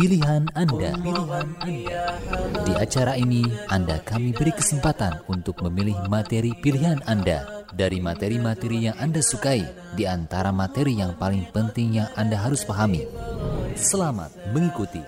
pilihan Anda. Pilihan Anda. Di acara ini, Anda kami beri kesempatan untuk memilih materi pilihan Anda dari materi-materi yang Anda sukai di antara materi yang paling penting yang Anda harus pahami. Selamat mengikuti.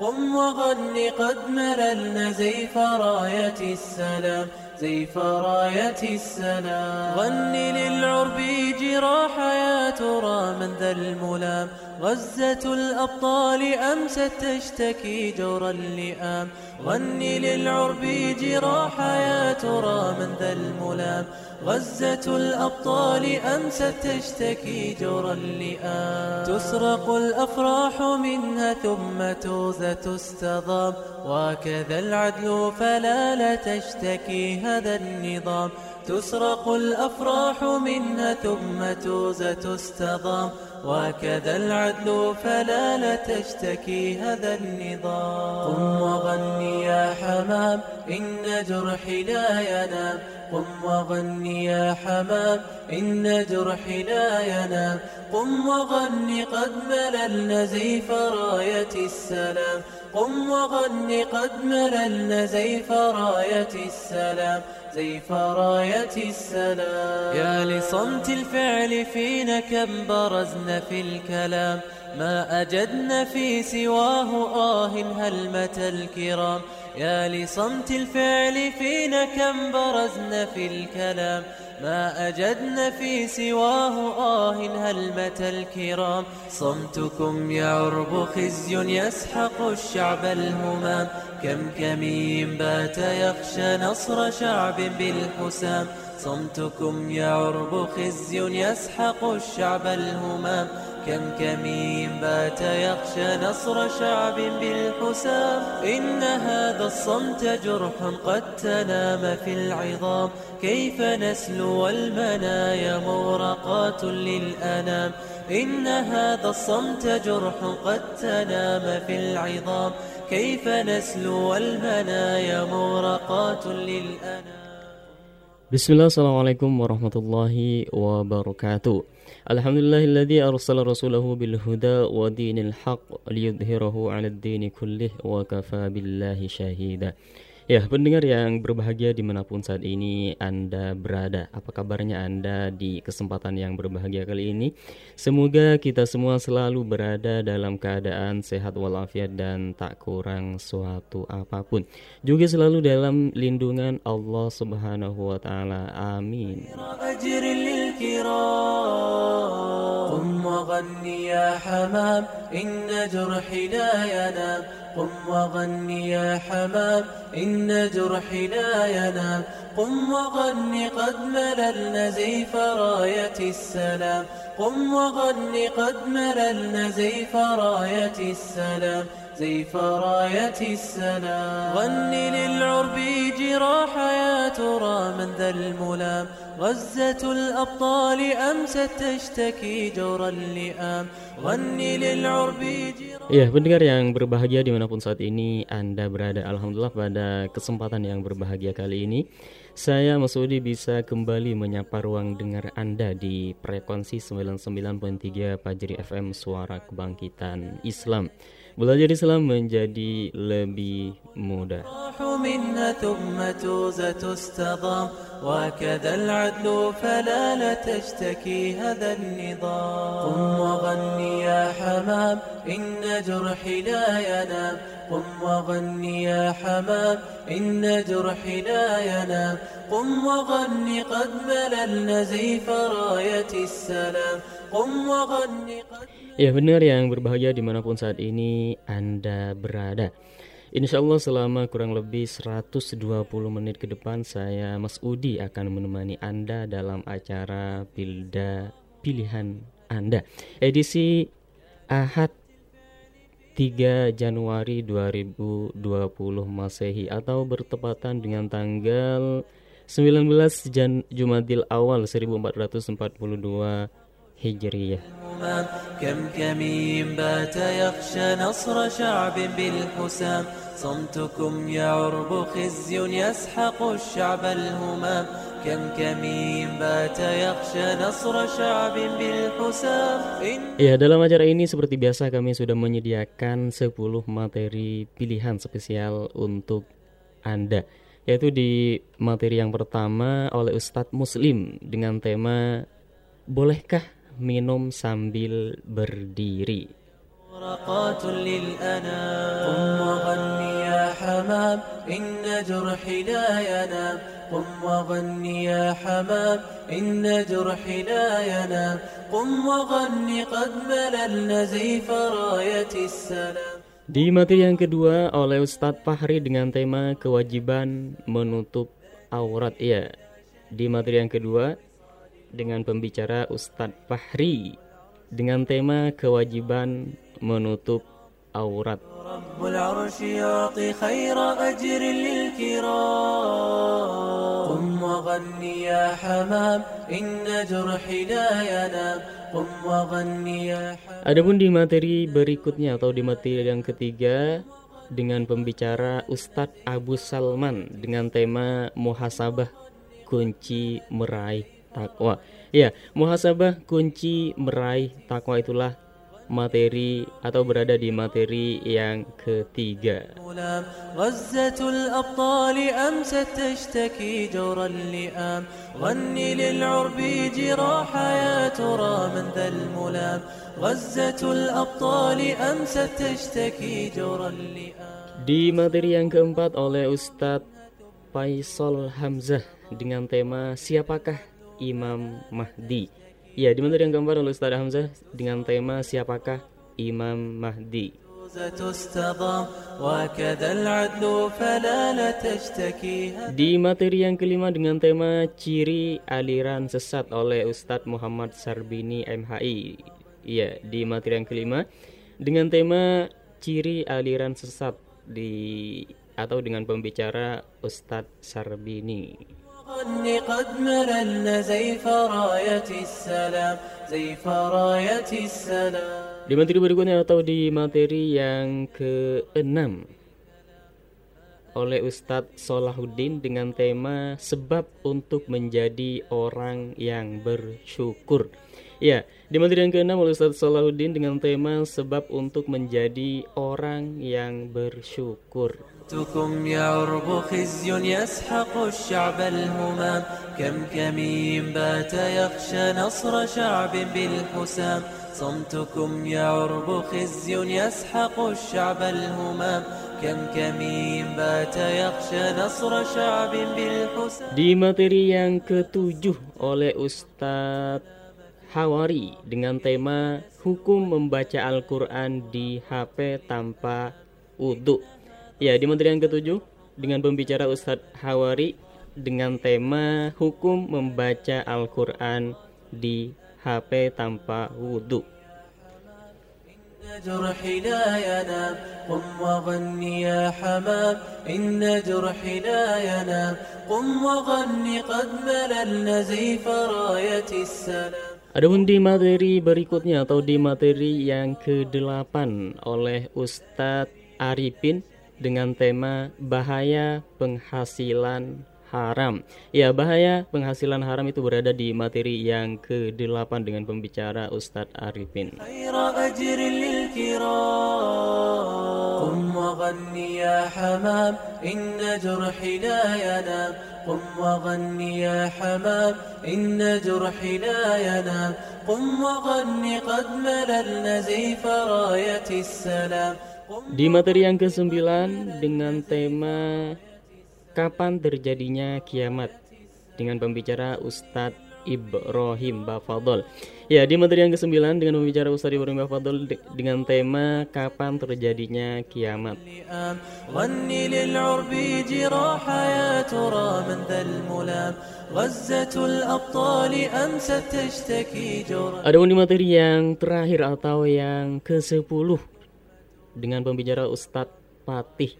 زيف راية السلام غني للعرب جراح يا ترى من ذا الملام غزة الأبطال أمست تشتكي جور اللئام غني للعرب جراح يا ترى من ذا الملام. غزة الأبطال أمست تشتكي جور اللئام تسرق الأفراح منها ثم توزة تستضام. وكذا العدل فلا لا تشتكي هذا النظام. تسرق الأفراح منها ثم توزة تستضام. وكذا العدل فلا لا تشتكي هذا النظام. قم وغني يا حمام إن جرحي لا ينام. قم وغني يا حمام إن جرحي لا ينام. قم وغني قد مللنا زيف راية السلام. قم وغني قد مللنا زيف راية السلام. زيف راية السلام. يا لصمت الفعل فينا كم برزنا في الكلام. ما أجدنا في سواه آه هلمة الكرام. يا لصمت الفعل فينا كم برزنا في الكلام. ما أجدنا في سواه آه هلمة الكرام. صمتكم يعرب خزي يسحق الشعب الهمام. كم كمين بات يخشى نصر شعب بالحسام. صمتكم يعرب خزي يسحق الشعب الهمام. كم كمين بات يخشى نصر شعب بالحسام. إن هذا الصمت جرح قد تنام في العظام. كيف نسلو المنايا مورقات للأنام. إن هذا الصمت جرح قد تنام في العظام. كيف نسلو المنايا مورقات للأنام. بسم الله السلام عليكم ورحمة الله وبركاته. الحمد لله الذي أرسل رسوله بالهدى ودين الحق ليظهره على الدين كله وكفى بالله شهيدا. Ya, pendengar yang berbahagia dimanapun saat ini Anda berada Apa kabarnya Anda di kesempatan yang berbahagia kali ini Semoga kita semua selalu berada dalam keadaan sehat walafiat dan tak kurang suatu apapun Juga selalu dalam lindungan Allah subhanahu wa ta'ala Amin قم وغني يا حمام إن جرحي لا ينام قم وغني يا حمام إن جرحي لا ينام. قم وغني قد مللنا زيف راية السلام. قم وغني قد مللنا زيف راية السلام. زيف راية السلام غني للعرب جراح يا ترى من ذا الملام غزة الأبطال أمست تشتكي جور اللئام غني للعرب Ya, pendengar yang berbahagia dimanapun saat ini Anda berada Alhamdulillah pada kesempatan yang berbahagia kali ini Saya Mas Udi bisa kembali menyapa ruang dengar Anda di frekuensi 99.3 Pajri FM Suara Kebangkitan Islam Belajar Islam menjadi lebih mudah. وكذا العدل فلا لا تشتكي هذا النظام قم وغني يا حمام إن جرحي لا ينام قم وغني يا حمام إن جرحي لا ينام قم وغني قد مللنا زيف راية السلام قم وغني قد Ya benar yang berbahagia di mana pun saat ini Anda berada. Insya Allah selama kurang lebih 120 menit ke depan saya Mas Udi akan menemani Anda dalam acara Pilda Pilihan Anda. Edisi Ahad 3 Januari 2020 Masehi atau bertepatan dengan tanggal 19 Jan Jumadil Awal 1442 هجرية كم كمين بات يخشى نصر شعب بالحسام صمتكم يعرب خزي يسحق الشعب الهمام كم كمين بات يخشى نصر شعب بالحسام Ya, dalam acara ini seperti biasa kami sudah menyediakan 10 materi pilihan spesial untuk Anda yaitu di materi yang pertama oleh Ustadz Muslim dengan tema Bolehkah minum sambil berdiri. Di materi yang kedua oleh Ustadz Fahri dengan tema kewajiban menutup aurat ya. Di materi yang kedua dengan pembicara Ustadz Fahri dengan tema kewajiban menutup aurat. Adapun di materi berikutnya atau di materi yang ketiga dengan pembicara Ustadz Abu Salman dengan tema muhasabah kunci meraih takwa. Iya, muhasabah kunci meraih takwa itulah materi atau berada di materi yang ketiga. Di materi yang keempat oleh Ustadz Faisal Hamzah dengan tema siapakah Imam Mahdi. Ya, dibentuk yang gambar oleh Ustaz Hamzah dengan tema Siapakah Imam Mahdi? Di materi yang kelima dengan tema Ciri Aliran Sesat oleh Ustadz Muhammad Sarbini MHI Ya di materi yang kelima dengan tema Ciri Aliran Sesat di atau dengan pembicara Ustadz Sarbini غني قد مللنا زيف راية السلام زيف راية السلام Di materi berikutnya atau di materi yang keenam oleh Ustadz Solahuddin dengan tema sebab untuk menjadi orang yang bersyukur. Ya, di materi yang keenam oleh Ustadz Solahuddin dengan tema sebab untuk menjadi orang yang bersyukur. صمتكم يعرب خزي يسحق الشعب الهمام. كم كمين بات يخشى نصر شعب بالحسام. صمتكم يعرب خزي يسحق الشعب الهمام. كم كمين بات يخشى نصر شعب بالحسام. Di materi yang ketujuh oleh Ustadz Hawari dengan tema hukum membaca Al-Quran di HP tanpa uduk. Ya, di materi yang ketujuh dengan pembicara Ustadz Hawari dengan tema hukum membaca Al-Quran di HP tanpa wudhu. إن جرحي لا ينام قم وغني يا حمام إن جرحي لا ينام قم وغني قد مللنا زيف راية السلام Adapun di materi berikutnya atau di materi yang ke-8 oleh Ustadz Arifin dengan tema bahaya penghasilan haram. Ya, bahaya penghasilan haram itu berada di materi yang ke-8 dengan pembicara Ustadz Arifin. خير أجر للكرام قم وغني يا حمام إن جرحي لا ينام قم وغني يا حمام إن جرحي لا ينام قم وغني قد مللنا زيف راية السلام قم Di materi yang ke-9 dengan tema Kapan terjadinya kiamat dengan pembicara Ustadz Ibrahim Bafadol. Ya, di materi yang ke-9 dengan pembicara Ustadz Ibrahim Bafadol dengan tema Kapan terjadinya kiamat. Adapun di materi yang terakhir atau yang ke-10 dengan pembicara Ustadz Patih.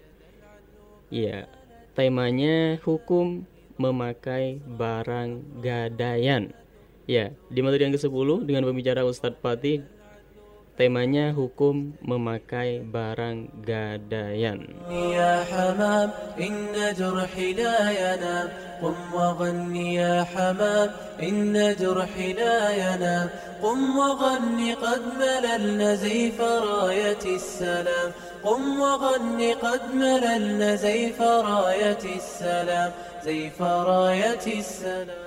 Ya, temanya hukum memakai barang gadaian. Ya, di materi yang ke-10 dengan pembicara Ustadz Patih Temanya hukum memakai barang gadaian. Ya hamam, inna jurhi la yanam. Qum wa ghanni ya hamam, inna jurhi la yanam. qum wa قم وغن قد nazif زيف راية السلام قم وغن قد مللنا زيف راية السلام زيف راية السلام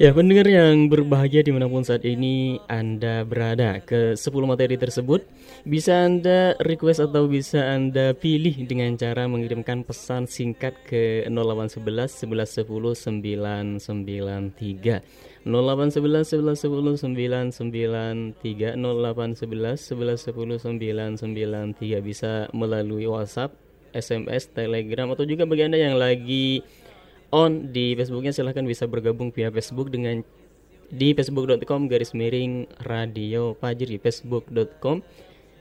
Ya pendengar yang berbahagia di mana pun saat ini Anda berada. Ke 10 materi tersebut Bisa Anda request atau bisa Anda pilih Dengan cara mengirimkan pesan singkat ke 0811 1110 993 0811 1110 993 0811 1110 993 Bisa melalui WhatsApp, SMS, Telegram Atau juga bagi Anda yang lagi on di Facebooknya silahkan bisa bergabung via Facebook dengan di facebook.com garis miring radio pajri facebook.com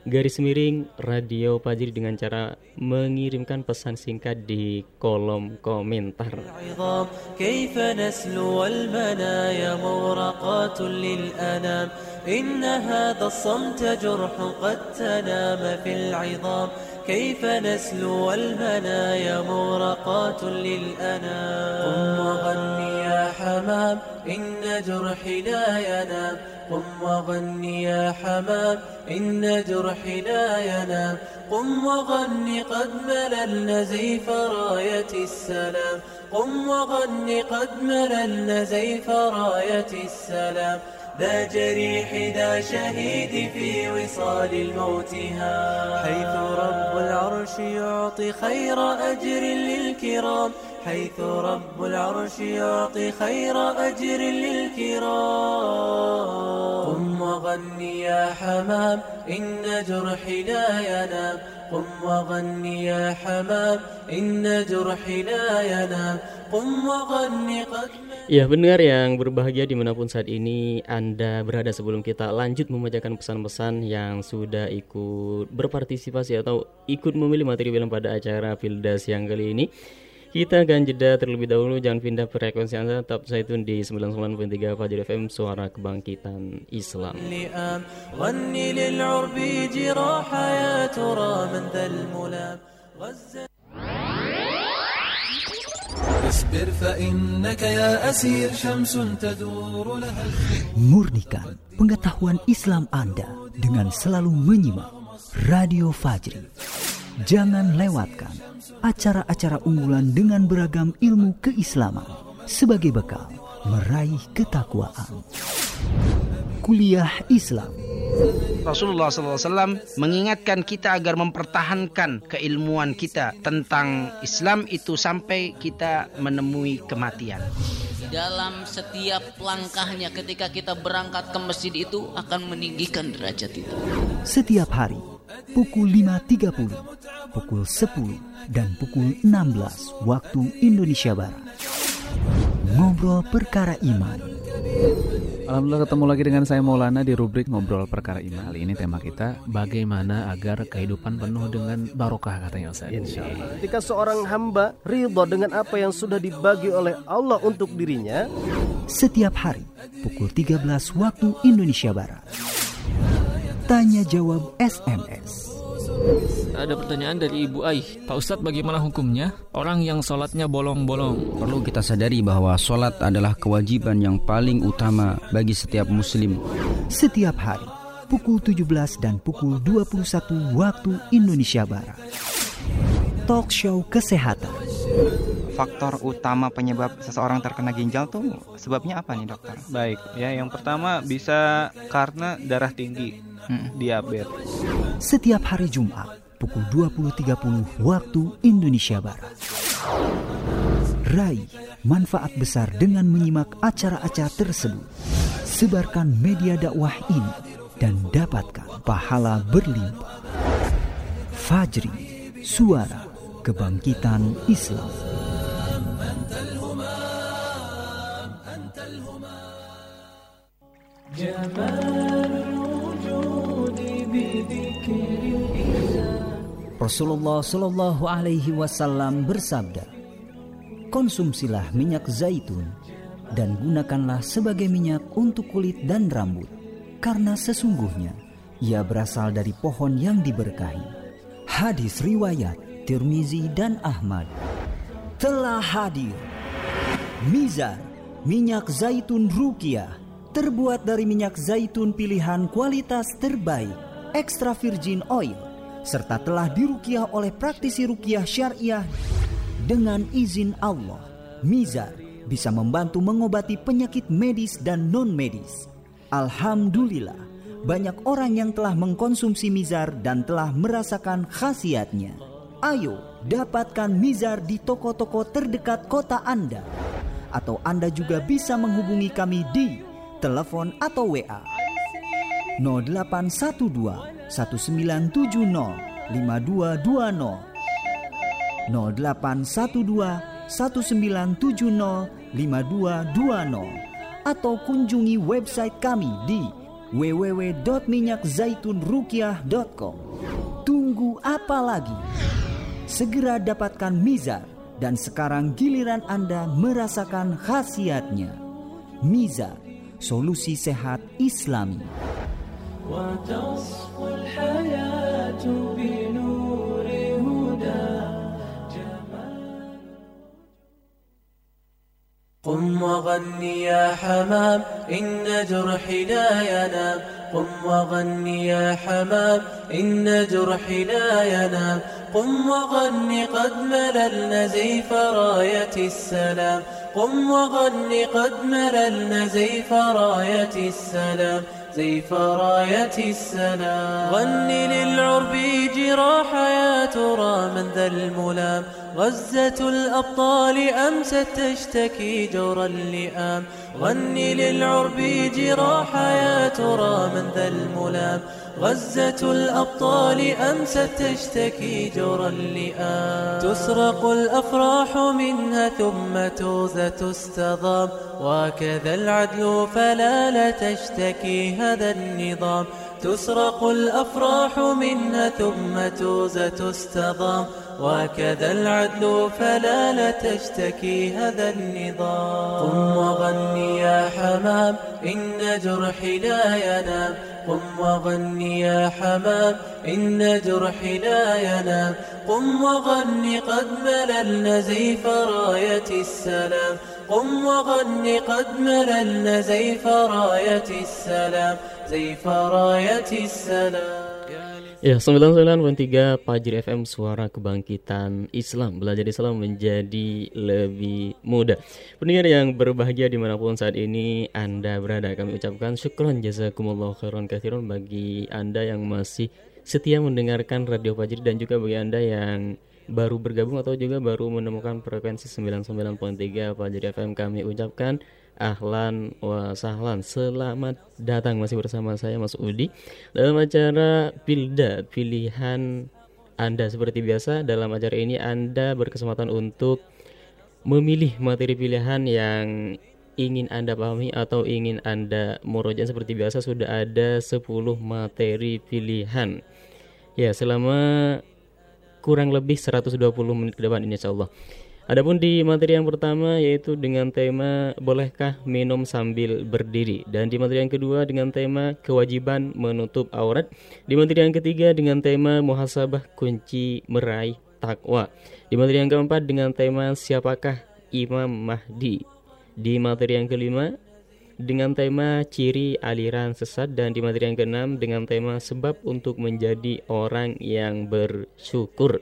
garis miring radio pajri dengan cara mengirimkan pesan singkat di kolom komentar. العظام كيف نسلو المنايا مورقات للأنام إن هذا الصمت جرح قد تنام في العظام كيف نسلو المنايا مورقات للأنام؟ قم وغني يا حمام إن جرحي لا ينام. قم وغني يا حمام إن جرحي لا ينام. قم وغني قد مللنا زيف راية السلام. قم وغني قد مللنا زيف راية السلام. ذا جريح ذا شهيد في وصال الموت ها حيث رب العرش يعطي خير أجر للكرام. حيث رب العرش يعطي خير أجر للكرام. قم وغني يا حمام إن جرحي لا ينام. قم وغني يا حمام إن جرحي لا ينام قم وغني قد Ya benar yang berbahagia dimanapun saat ini Anda berada sebelum kita lanjut membacakan pesan-pesan yang sudah ikut berpartisipasi atau ikut memilih materi film pada acara Fildas yang kali ini Kita akan jeda terlebih dahulu, jangan pindah frekuensi Anda, tetap saya tun di 99.3 Fajar FM Suara Kebangkitan Islam. Murnikan pengetahuan Islam Anda dengan selalu menyimak Radio Fajri. Jangan lewatkan acara-acara unggulan dengan beragam ilmu keislaman sebagai bekal meraih ketakwaan. Kuliah Islam Rasulullah SAW mengingatkan kita agar mempertahankan keilmuan kita tentang Islam itu sampai kita menemui kematian. dalam setiap langkahnya ketika kita berangkat ke masjid itu akan meninggikan derajat itu. setiap hari pukul 5.30, pukul 10 dan pukul 16 waktu Indonesia Barat. Ngobrol perkara iman. Alhamdulillah ketemu lagi dengan saya Maulana di rubrik Ngobrol Perkara Iman. Kali ini tema kita bagaimana agar kehidupan penuh dengan barokah katanya Ustaz. Insyaallah. Ketika seorang hamba ridho dengan apa yang sudah dibagi oleh Allah untuk dirinya, Setiap hari pukul 13 waktu Indonesia Barat. Tanya jawab SMS. Ada pertanyaan dari Ibu Aih Pak Ustadz bagaimana hukumnya Orang yang sholatnya bolong-bolong Perlu kita sadari bahwa sholat adalah kewajiban yang paling utama bagi setiap muslim. Setiap hari pukul 17 dan pukul 21 waktu Indonesia Barat. Talk show kesehatan. Faktor utama penyebab seseorang terkena ginjal tuh sebabnya apa nih dokter? Baik, ya yang pertama bisa karena darah tinggi, diabetes. Setiap hari Jumat pukul 20.30 waktu Indonesia Barat. Raih manfaat besar dengan menyimak acara-acara tersebut. Sebarkan media dakwah ini dan dapatkan pahala berlimpah. Fajri, suara kebangkitan Islam. جمال الوجود بذكر الإله Rasulullah Shallallahu Alaihi Wasallam bersabda, konsumsilah minyak zaitun dan gunakanlah sebagai minyak untuk kulit dan rambut, karena sesungguhnya Ia berasal dari pohon yang diberkahi. Hadis riwayat Tirmizi dan Ahmad. Telah hadir Mizar, minyak zaitun Rukiah, terbuat dari minyak zaitun pilihan kualitas terbaik, extra virgin oil, serta telah dirukiah oleh praktisi rukiah syariah dengan izin Allah. Mizar bisa membantu mengobati penyakit medis dan non-medis. Alhamdulillah, banyak orang yang telah mengkonsumsi mizar dan telah merasakan khasiatnya. Ayo, dapatkan mizar di toko-toko terdekat kota Anda atau Anda juga bisa menghubungi kami di telepon atau WA 0812 1970 5220 0812 1970 5220 atau kunjungi website kami di www.minyakzaitunrukiah.com Tunggu apa lagi? Segera dapatkan Mizar dan sekarang giliran Anda merasakan khasiatnya. Miza, solusi sehat Islami. قم وغني يا حمام إن جرحي لا ينام قم وغني يا حمام إن جرحي لا ينام قم وغني قد مللنا زيف راية السلام. قم وغني قد مللنا زيف راية السلام. زيف راية السلام غني للعرب جراح يا ترى من ذا الملام. غزة الأبطال أمست تشتكي جور اللئام؟ غني للعرب جراح يا ترى من ذا الملام. غزة الأبطال أمست تشتكي جور اللئام؟ تسرق الأفراح منها ثم توزة تستضام. وكذا العدل فلا لا تشتكي هذا النظام. تسرق الأفراح منها ثم توزة تستضام. وكذا العدل فلا لا تشتكي هذا النظام. قم وغني يا حمام إن جرحي لا ينام. قم وغني يا حمام إن جرحي لا ينام. قم وغني قد مللنا زيف راية السلام. قم وغني قد مللنا زيف راية السلام. زيف راية السلام. Ya, 99.3 Pajri FM Suara Kebangkitan Islam. Belajar Islam menjadi lebih mudah. Pendengar yang berbahagia di mana pun saat ini Anda berada. Kami ucapkan syukron jazakumullah khairan kathirun Bagi Anda yang masih setia mendengarkan Radio Pajri Dan juga bagi Anda yang baru bergabung atau juga baru menemukan frekuensi 99.3 Pajri FM Kami ucapkan Ahlan wa sahlan Selamat datang masih bersama saya Mas Udi Dalam acara Pilda Pilihan Anda Seperti biasa dalam acara ini Anda berkesempatan untuk Memilih materi pilihan yang ingin Anda pahami atau ingin Anda murojaah seperti biasa sudah ada 10 materi pilihan. Ya, selama kurang lebih 120 menit ke depan ini insyaallah. Adapun di materi yang pertama yaitu dengan tema bolehkah minum sambil berdiri dan di materi yang kedua dengan tema kewajiban menutup aurat. Di materi yang ketiga dengan tema muhasabah kunci meraih takwa. Di materi yang keempat dengan tema siapakah Imam Mahdi. Di materi yang kelima dengan tema ciri aliran sesat dan di materi yang keenam dengan tema sebab untuk menjadi orang yang bersyukur.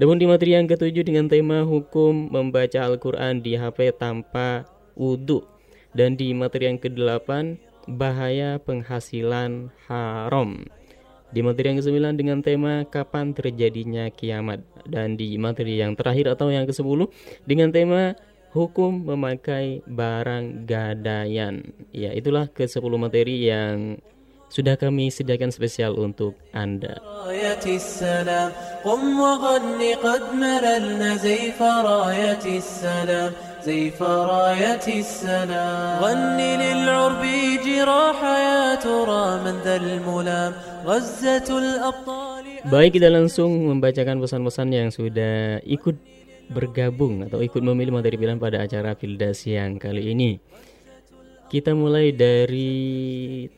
Dan di materi yang ketujuh dengan tema hukum membaca Al-Quran di HP tanpa wudhu. Dan di materi yang kedelapan bahaya penghasilan haram. Di materi yang kesembilan dengan tema kapan terjadinya kiamat. Dan di materi yang terakhir atau yang ke-10 dengan tema hukum memakai barang gadaian. Ya, itulah ke-10 materi yang sudah kami sediakan spesial untuk Anda. Baik kita langsung membacakan pesan-pesan yang sudah ikut bergabung atau ikut memilih materi pilihan pada acara Pilda siang kali ini. Kita mulai dari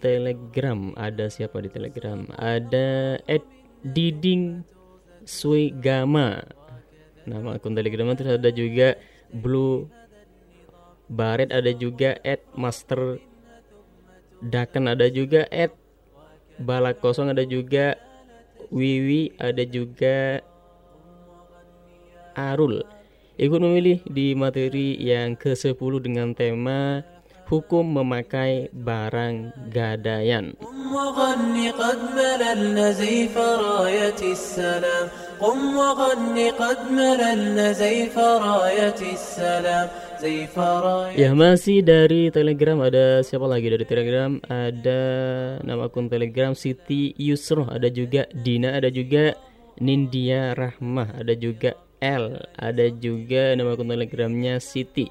Telegram. Ada siapa di Telegram? Ada Ed Diding Swigama. Nama akun Telegram terus ada juga Blue Baret ada juga Ed Master Daken ada juga Ed Balak Kosong ada juga Wiwi ada juga Arul ikut memilih di materi yang ke-10 dengan tema hukum memakai barang gadaian. Ya masih dari Telegram. Ada siapa lagi dari Telegram? Ada nama akun Telegram Siti Yusro ada juga Dina ada juga Nindia Rahmah ada juga L ada juga nama akun Telegramnya Siti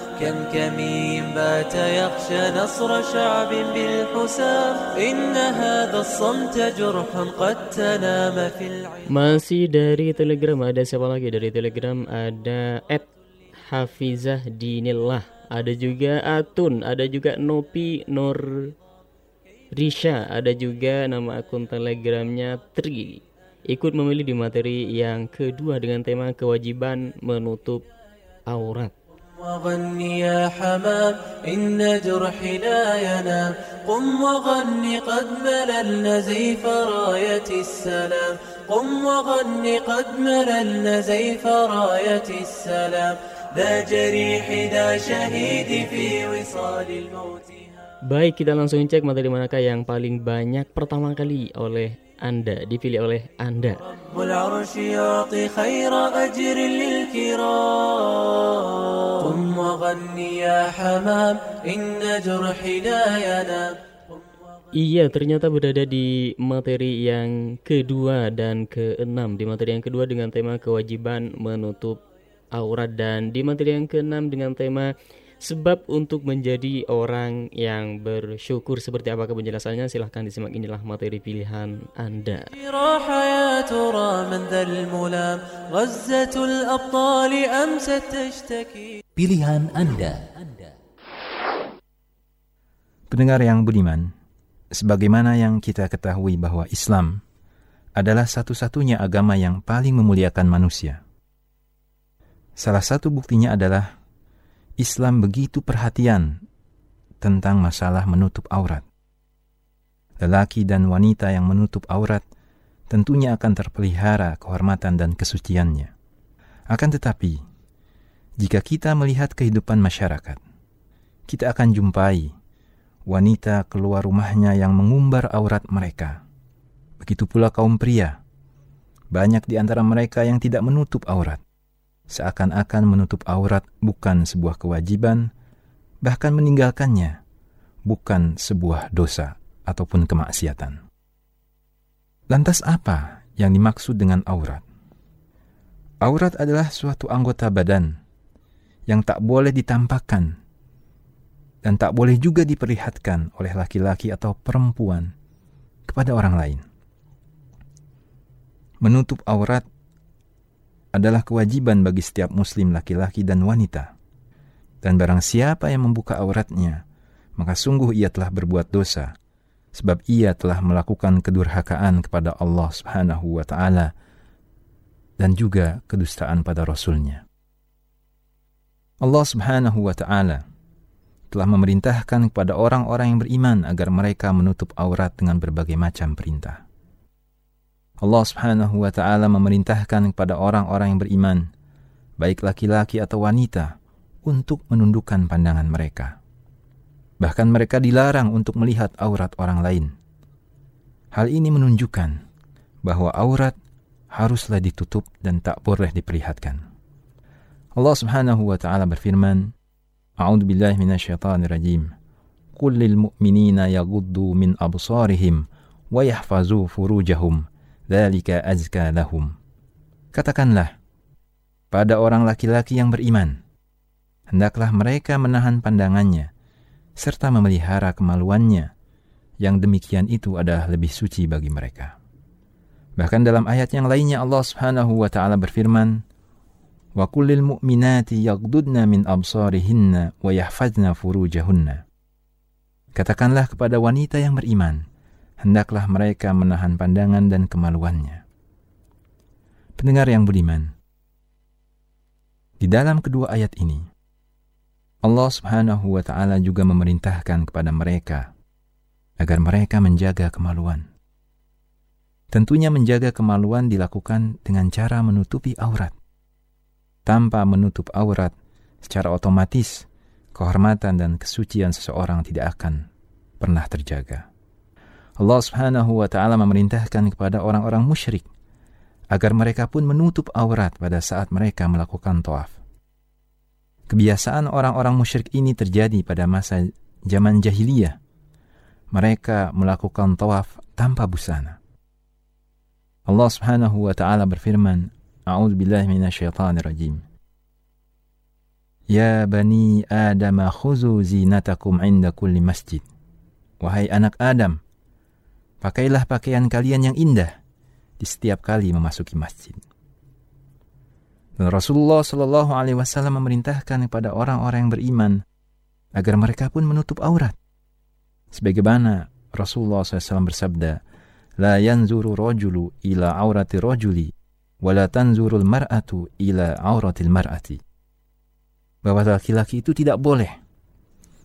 كم كمين بات يخشى نصر شعب بالحسام إن هذا الصمت جرح قد تنام في العين Masih dari Telegram ada siapa lagi dari Telegram ada Ed Hafizah Dinillah ada juga Atun ada juga Nopi Nur Risha ada juga nama akun telegramnya Tri ikut memilih di materi yang kedua dengan tema kewajiban menutup aurat وغني يا حمام إن جرحي لا ينام قم وغني قد مللنا زيف راية السلام. قم وغني قد مللنا زيف راية السلام. ذا جريح ذا شهيد في وصال الموت. Baik, kita langsung cek materi manakah yang paling banyak pertama kali oleh Anda, dipilih oleh Anda. Iya, ternyata berada di materi yang kedua dan keenam. Di materi yang kedua dengan tema kewajiban menutup aurat dan di materi yang keenam dengan tema Sebab untuk menjadi orang yang bersyukur seperti apakah penjelasannya silahkan disimak inilah materi pilihan Anda. Pilihan Anda. Pendengar yang budiman, sebagaimana yang kita ketahui bahwa Islam adalah satu-satunya agama yang paling memuliakan manusia. Salah satu buktinya adalah Islam begitu perhatian tentang masalah menutup aurat. Lelaki dan wanita yang menutup aurat tentunya akan terpelihara kehormatan dan kesuciannya. Akan tetapi, jika kita melihat kehidupan masyarakat, kita akan jumpai wanita keluar rumahnya yang mengumbar aurat mereka. Begitu pula kaum pria. Banyak di antara mereka yang tidak menutup aurat seakan-akan menutup aurat bukan sebuah kewajiban, bahkan meninggalkannya bukan sebuah dosa ataupun kemaksiatan. Lantas apa yang dimaksud dengan aurat? Aurat adalah suatu anggota badan yang tak boleh ditampakkan dan tak boleh juga diperlihatkan oleh laki-laki atau perempuan kepada orang lain. Menutup aurat adalah kewajiban bagi setiap muslim laki-laki dan wanita. Dan barang siapa yang membuka auratnya, maka sungguh ia telah berbuat dosa, sebab ia telah melakukan kedurhakaan kepada Allah Subhanahu wa taala dan juga kedustaan pada rasulnya. Allah Subhanahu wa taala telah memerintahkan kepada orang-orang yang beriman agar mereka menutup aurat dengan berbagai macam perintah. Allah Subhanahu wa taala memerintahkan kepada orang-orang yang beriman, baik laki-laki atau wanita, untuk menundukkan pandangan mereka. Bahkan mereka dilarang untuk melihat aurat orang lain. Hal ini menunjukkan bahwa aurat haruslah ditutup dan tak boleh diperlihatkan. Allah Subhanahu wa taala berfirman, A'udzu billahi minasyaitonir rajim. Qul lil mu'minina yaghuddu min absarihim wa yahfazu furujahum Dzalika azka lahum. Katakanlah, pada orang laki-laki yang beriman. Hendaklah mereka menahan pandangannya serta memelihara kemaluannya. Yang demikian itu adalah lebih suci bagi mereka. Bahkan dalam ayat yang lainnya Allah Subhanahu wa taala berfirman, "Wa kullil mu'minati yaghdudna min absarihinna wa yahfazna furujahunna." Katakanlah kepada wanita yang beriman, hendaklah mereka menahan pandangan dan kemaluannya. Pendengar yang budiman, di dalam kedua ayat ini, Allah Subhanahu wa taala juga memerintahkan kepada mereka agar mereka menjaga kemaluan. Tentunya menjaga kemaluan dilakukan dengan cara menutupi aurat. Tanpa menutup aurat, secara otomatis kehormatan dan kesucian seseorang tidak akan pernah terjaga. Allah Subhanahu wa taala memerintahkan kepada orang-orang musyrik agar mereka pun menutup aurat pada saat mereka melakukan tawaf. Kebiasaan orang-orang musyrik ini terjadi pada masa zaman jahiliyah. Mereka melakukan tawaf tanpa busana. Allah Subhanahu wa taala berfirman, A'udzu billahi minasyaitonir rajim. Ya bani Adam khuzu zinatakum 'inda kulli masjid. Wahai anak Adam, pakailah pakaian kalian yang indah di setiap kali memasuki masjid. Dan Rasulullah Shallallahu Alaihi Wasallam memerintahkan kepada orang-orang yang beriman agar mereka pun menutup aurat. Sebagaimana Rasulullah SAW bersabda, La yanzuru rojulu ila aurati rojuli, wala tanzurul mar'atu ila auratil mar'ati. Bahwa laki-laki itu tidak boleh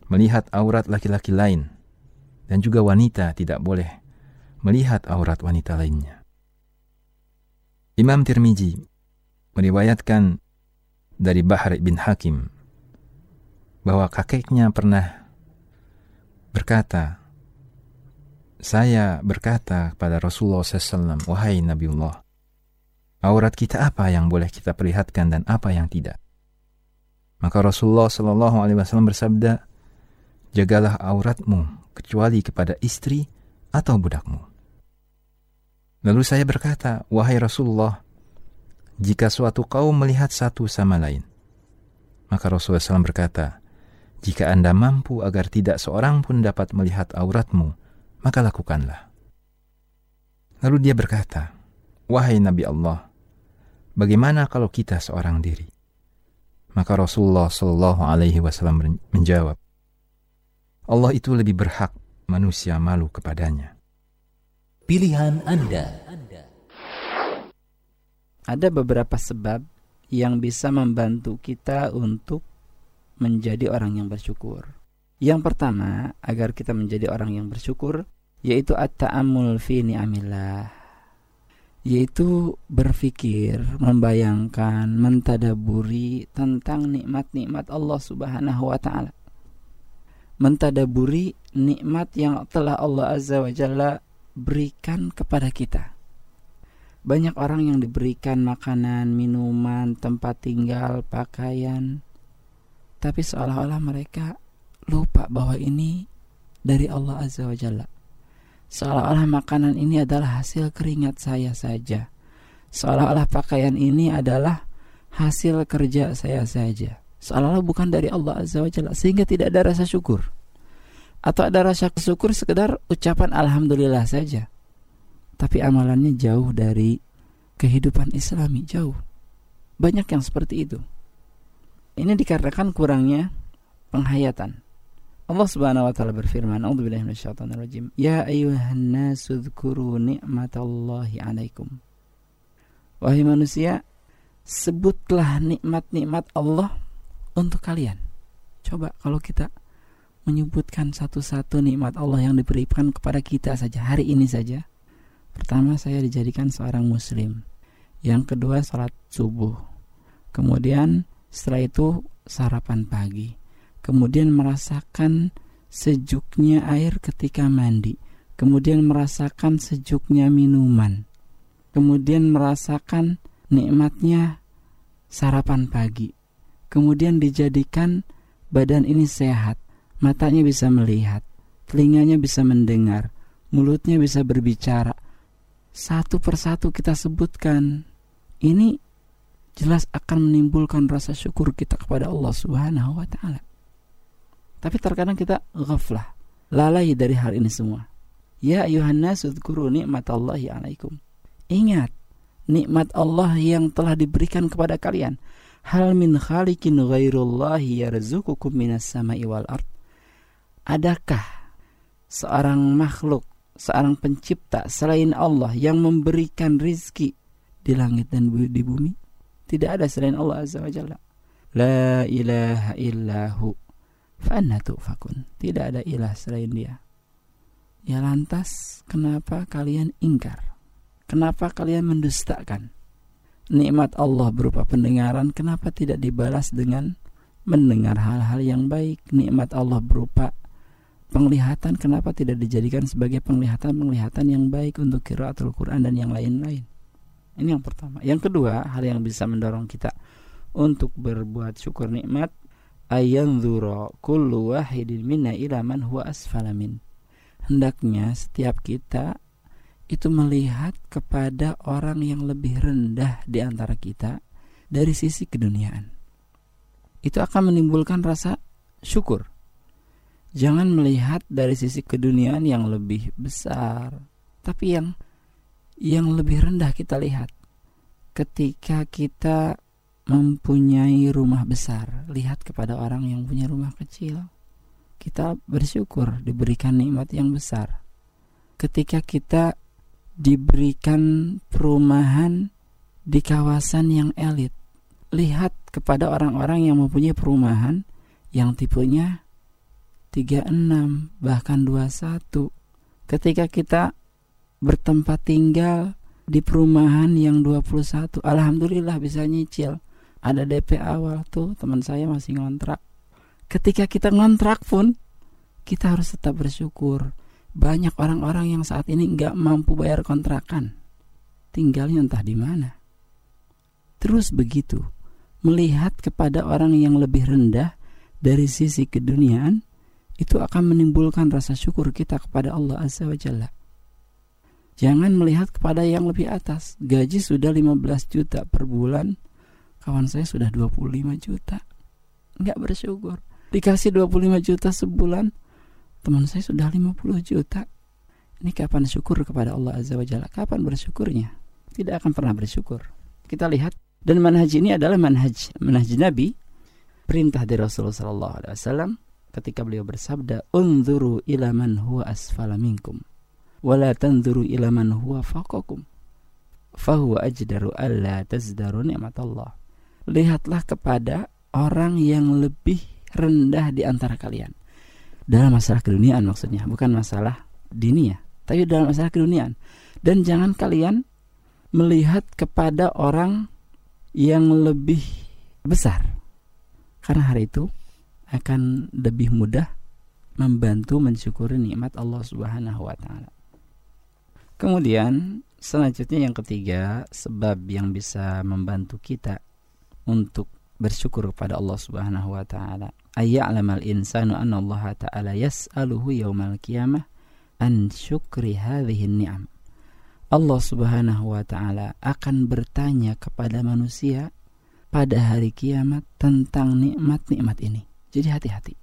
melihat aurat laki-laki lain, dan juga wanita tidak boleh melihat aurat wanita lainnya. Imam Tirmizi meriwayatkan dari Bahar bin Hakim bahwa kakeknya pernah berkata, saya berkata kepada Rasulullah SAW, wahai Nabiullah, aurat kita apa yang boleh kita perlihatkan dan apa yang tidak. Maka Rasulullah SAW bersabda, jagalah auratmu kecuali kepada istri atau budakmu. Lalu saya berkata, wahai Rasulullah, jika suatu kaum melihat satu sama lain. Maka Rasulullah SAW berkata, jika Anda mampu agar tidak seorang pun dapat melihat auratmu, maka lakukanlah. Lalu dia berkata, Wahai Nabi Allah, bagaimana kalau kita seorang diri? Maka Rasulullah Shallallahu Alaihi Wasallam menjawab, Allah itu lebih berhak manusia malu kepadanya. Pilihan Anda ada beberapa sebab yang bisa membantu kita untuk menjadi orang yang bersyukur. Yang pertama, agar kita menjadi orang yang bersyukur, yaitu at-ta'ammul fi ni'amillah. Yaitu berfikir, membayangkan, mentadaburi tentang nikmat-nikmat Allah Subhanahu wa taala. Mentadaburi nikmat yang telah Allah Azza wa Jalla berikan kepada kita banyak orang yang diberikan makanan, minuman, tempat tinggal, pakaian, tapi seolah-olah mereka lupa bahwa ini dari Allah Azza wa Jalla. Seolah-olah makanan ini adalah hasil keringat saya saja. Seolah-olah pakaian ini adalah hasil kerja saya saja. Seolah-olah bukan dari Allah Azza wa Jalla sehingga tidak ada rasa syukur. Atau ada rasa syukur sekedar ucapan alhamdulillah saja tapi amalannya jauh dari kehidupan Islami jauh. Banyak yang seperti itu. Ini dikarenakan kurangnya penghayatan. Allah Subhanahu wa taala berfirman, "A'udzubillahi minasyaitonirrajim. Ya ayyuhan nasu dzkuru ni'matallahi 'alaikum." Wahai manusia, sebutlah nikmat-nikmat Allah untuk kalian. Coba kalau kita menyebutkan satu-satu nikmat Allah yang diberikan kepada kita saja hari ini saja, Pertama saya dijadikan seorang muslim. Yang kedua sholat subuh. Kemudian setelah itu sarapan pagi. Kemudian merasakan sejuknya air ketika mandi. Kemudian merasakan sejuknya minuman. Kemudian merasakan nikmatnya sarapan pagi. Kemudian dijadikan badan ini sehat. Matanya bisa melihat. Telinganya bisa mendengar. Mulutnya bisa berbicara satu persatu kita sebutkan. Ini jelas akan menimbulkan rasa syukur kita kepada Allah Subhanahu wa taala. Tapi terkadang kita ghaflah, lalai dari hal ini semua. Ya ayuhan nas udhkuru nikmatallahi alaikum. Ingat nikmat Allah yang telah diberikan kepada kalian. Hal min khaliqin ghairullahi yarzuqukum minas sama'i wal ard. Adakah seorang makhluk, seorang pencipta selain Allah yang memberikan rizki di langit dan di bumi? Tidak ada selain Allah Azza wa Jalla. La ilaha illahu. Fa'anna tu'fakun. Tidak ada ilah selain dia. Ya lantas, kenapa kalian ingkar? Kenapa kalian mendustakan? Nikmat Allah berupa pendengaran, kenapa tidak dibalas dengan mendengar hal-hal yang baik? Nikmat Allah berupa penglihatan, kenapa tidak dijadikan sebagai penglihatan-penglihatan yang baik untuk kiraatul Quran dan yang lain-lain? Ini yang pertama. Yang kedua, hal yang bisa mendorong kita untuk berbuat syukur nikmat ayanzura kullu wahidin minna ila man huwa asfalamin. Hendaknya setiap kita itu melihat kepada orang yang lebih rendah di antara kita dari sisi keduniaan. Itu akan menimbulkan rasa syukur. Jangan melihat dari sisi keduniaan yang lebih besar, tapi yang yang lebih rendah kita lihat. Ketika kita mempunyai rumah besar lihat kepada orang yang punya rumah kecil. Kita bersyukur diberikan nikmat yang besar. Ketika kita diberikan perumahan di kawasan yang elit lihat kepada orang-orang yang mempunyai perumahan yang tipenya 36 bahkan 21 ketika kita bertempat tinggal di perumahan yang 21 Alhamdulillah bisa nyicil. Ada DP awal tuh teman saya masih ngontrak. Ketika kita ngontrak pun kita harus tetap bersyukur. Banyak orang-orang yang saat ini nggak mampu bayar kontrakan. Tinggalnya entah di mana. Terus begitu melihat kepada orang yang lebih rendah dari sisi keduniaan itu akan menimbulkan rasa syukur kita kepada Allah Azza wa Jalla Jangan melihat kepada yang lebih atas. Gaji sudah 15 juta per bulan. Kawan saya sudah 25 juta. Enggak bersyukur. Dikasih 25 juta sebulan. Teman saya sudah 50 juta. Ini kapan syukur kepada Allah Azza wa Jalla? Kapan bersyukurnya? Tidak akan pernah bersyukur. Kita lihat dan manhaj ini adalah manhaj manhaj Nabi perintah dari Rasulullah sallallahu alaihi wasallam ketika beliau bersabda unzuru ila man huwa asfala minkum wala tanzuru ila man huwa faqakum fahuwa ajdaru alla tazdaru Allah lihatlah kepada orang yang lebih rendah di antara kalian. Dalam masalah keduniaan maksudnya bukan masalah dinia tapi dalam masalah keduniaan. Dan jangan kalian melihat kepada orang yang lebih besar. Karena hari itu akan lebih mudah membantu mensyukuri nikmat Allah Subhanahu wa taala. Kemudian selanjutnya yang ketiga sebab yang bisa membantu kita untuk bersyukur kepada Allah Subhanahu wa taala. Ayya'lamal insanu anna Allah ta'ala yas'aluhu yaumal qiyamah an syukri hadhihi ni'am. Allah Subhanahu wa taala akan bertanya kepada manusia pada hari kiamat tentang nikmat-nikmat ini. Jadi hati-hati.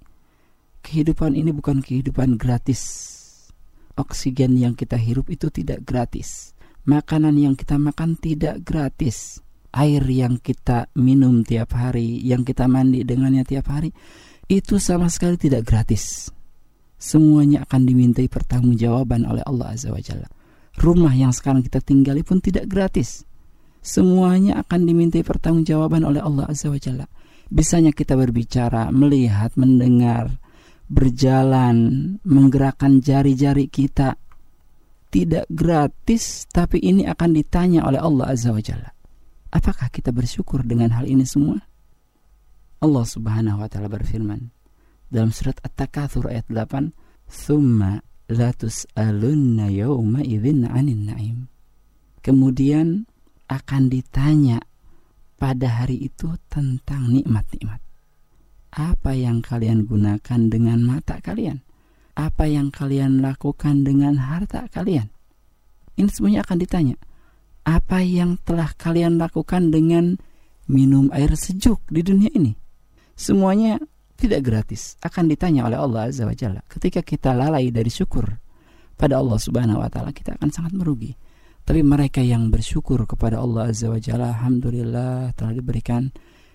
Kehidupan ini bukan kehidupan gratis oksigen yang kita hirup itu tidak gratis. Makanan yang kita makan tidak gratis. Air yang kita minum tiap hari, yang kita mandi dengannya tiap hari, itu sama sekali tidak gratis. Semuanya akan dimintai pertanggungjawaban oleh Allah Azza wa Jalla. Rumah yang sekarang kita tinggali pun tidak gratis. Semuanya akan dimintai pertanggungjawaban oleh Allah Azza wa Jalla. Bisanya kita berbicara, melihat, mendengar, berjalan, menggerakkan jari-jari kita tidak gratis, tapi ini akan ditanya oleh Allah Azza wa Jalla. Apakah kita bersyukur dengan hal ini semua? Allah Subhanahu wa taala berfirman dalam surat At-Takatsur ayat 8, "Tsumma la tus'alunna yawma idzin 'anil na'im." Kemudian akan ditanya pada hari itu tentang nikmat-nikmat apa yang kalian gunakan dengan mata kalian? Apa yang kalian lakukan dengan harta kalian? Ini semuanya akan ditanya. Apa yang telah kalian lakukan dengan minum air sejuk di dunia ini. Semuanya tidak gratis, akan ditanya oleh Allah Azza wa Jalla. Ketika kita lalai dari syukur pada Allah Subhanahu wa taala, kita akan sangat merugi. Tapi mereka yang bersyukur kepada Allah Azza wa Jalla, alhamdulillah telah diberikan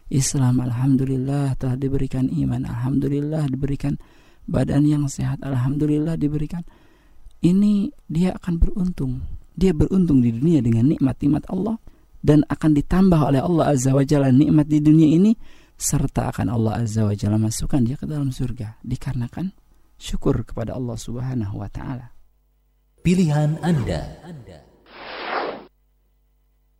Islam, alhamdulillah telah diberikan iman, alhamdulillah diberikan badan yang sehat, alhamdulillah diberikan. Ini dia akan beruntung. Dia beruntung di dunia dengan nikmat-nikmat Allah dan akan ditambah oleh Allah Azza wa Jalla nikmat di dunia ini serta akan Allah Azza wa Jalla masukkan dia ke dalam surga dikarenakan syukur kepada Allah Subhanahu wa taala. Pilihan Anda.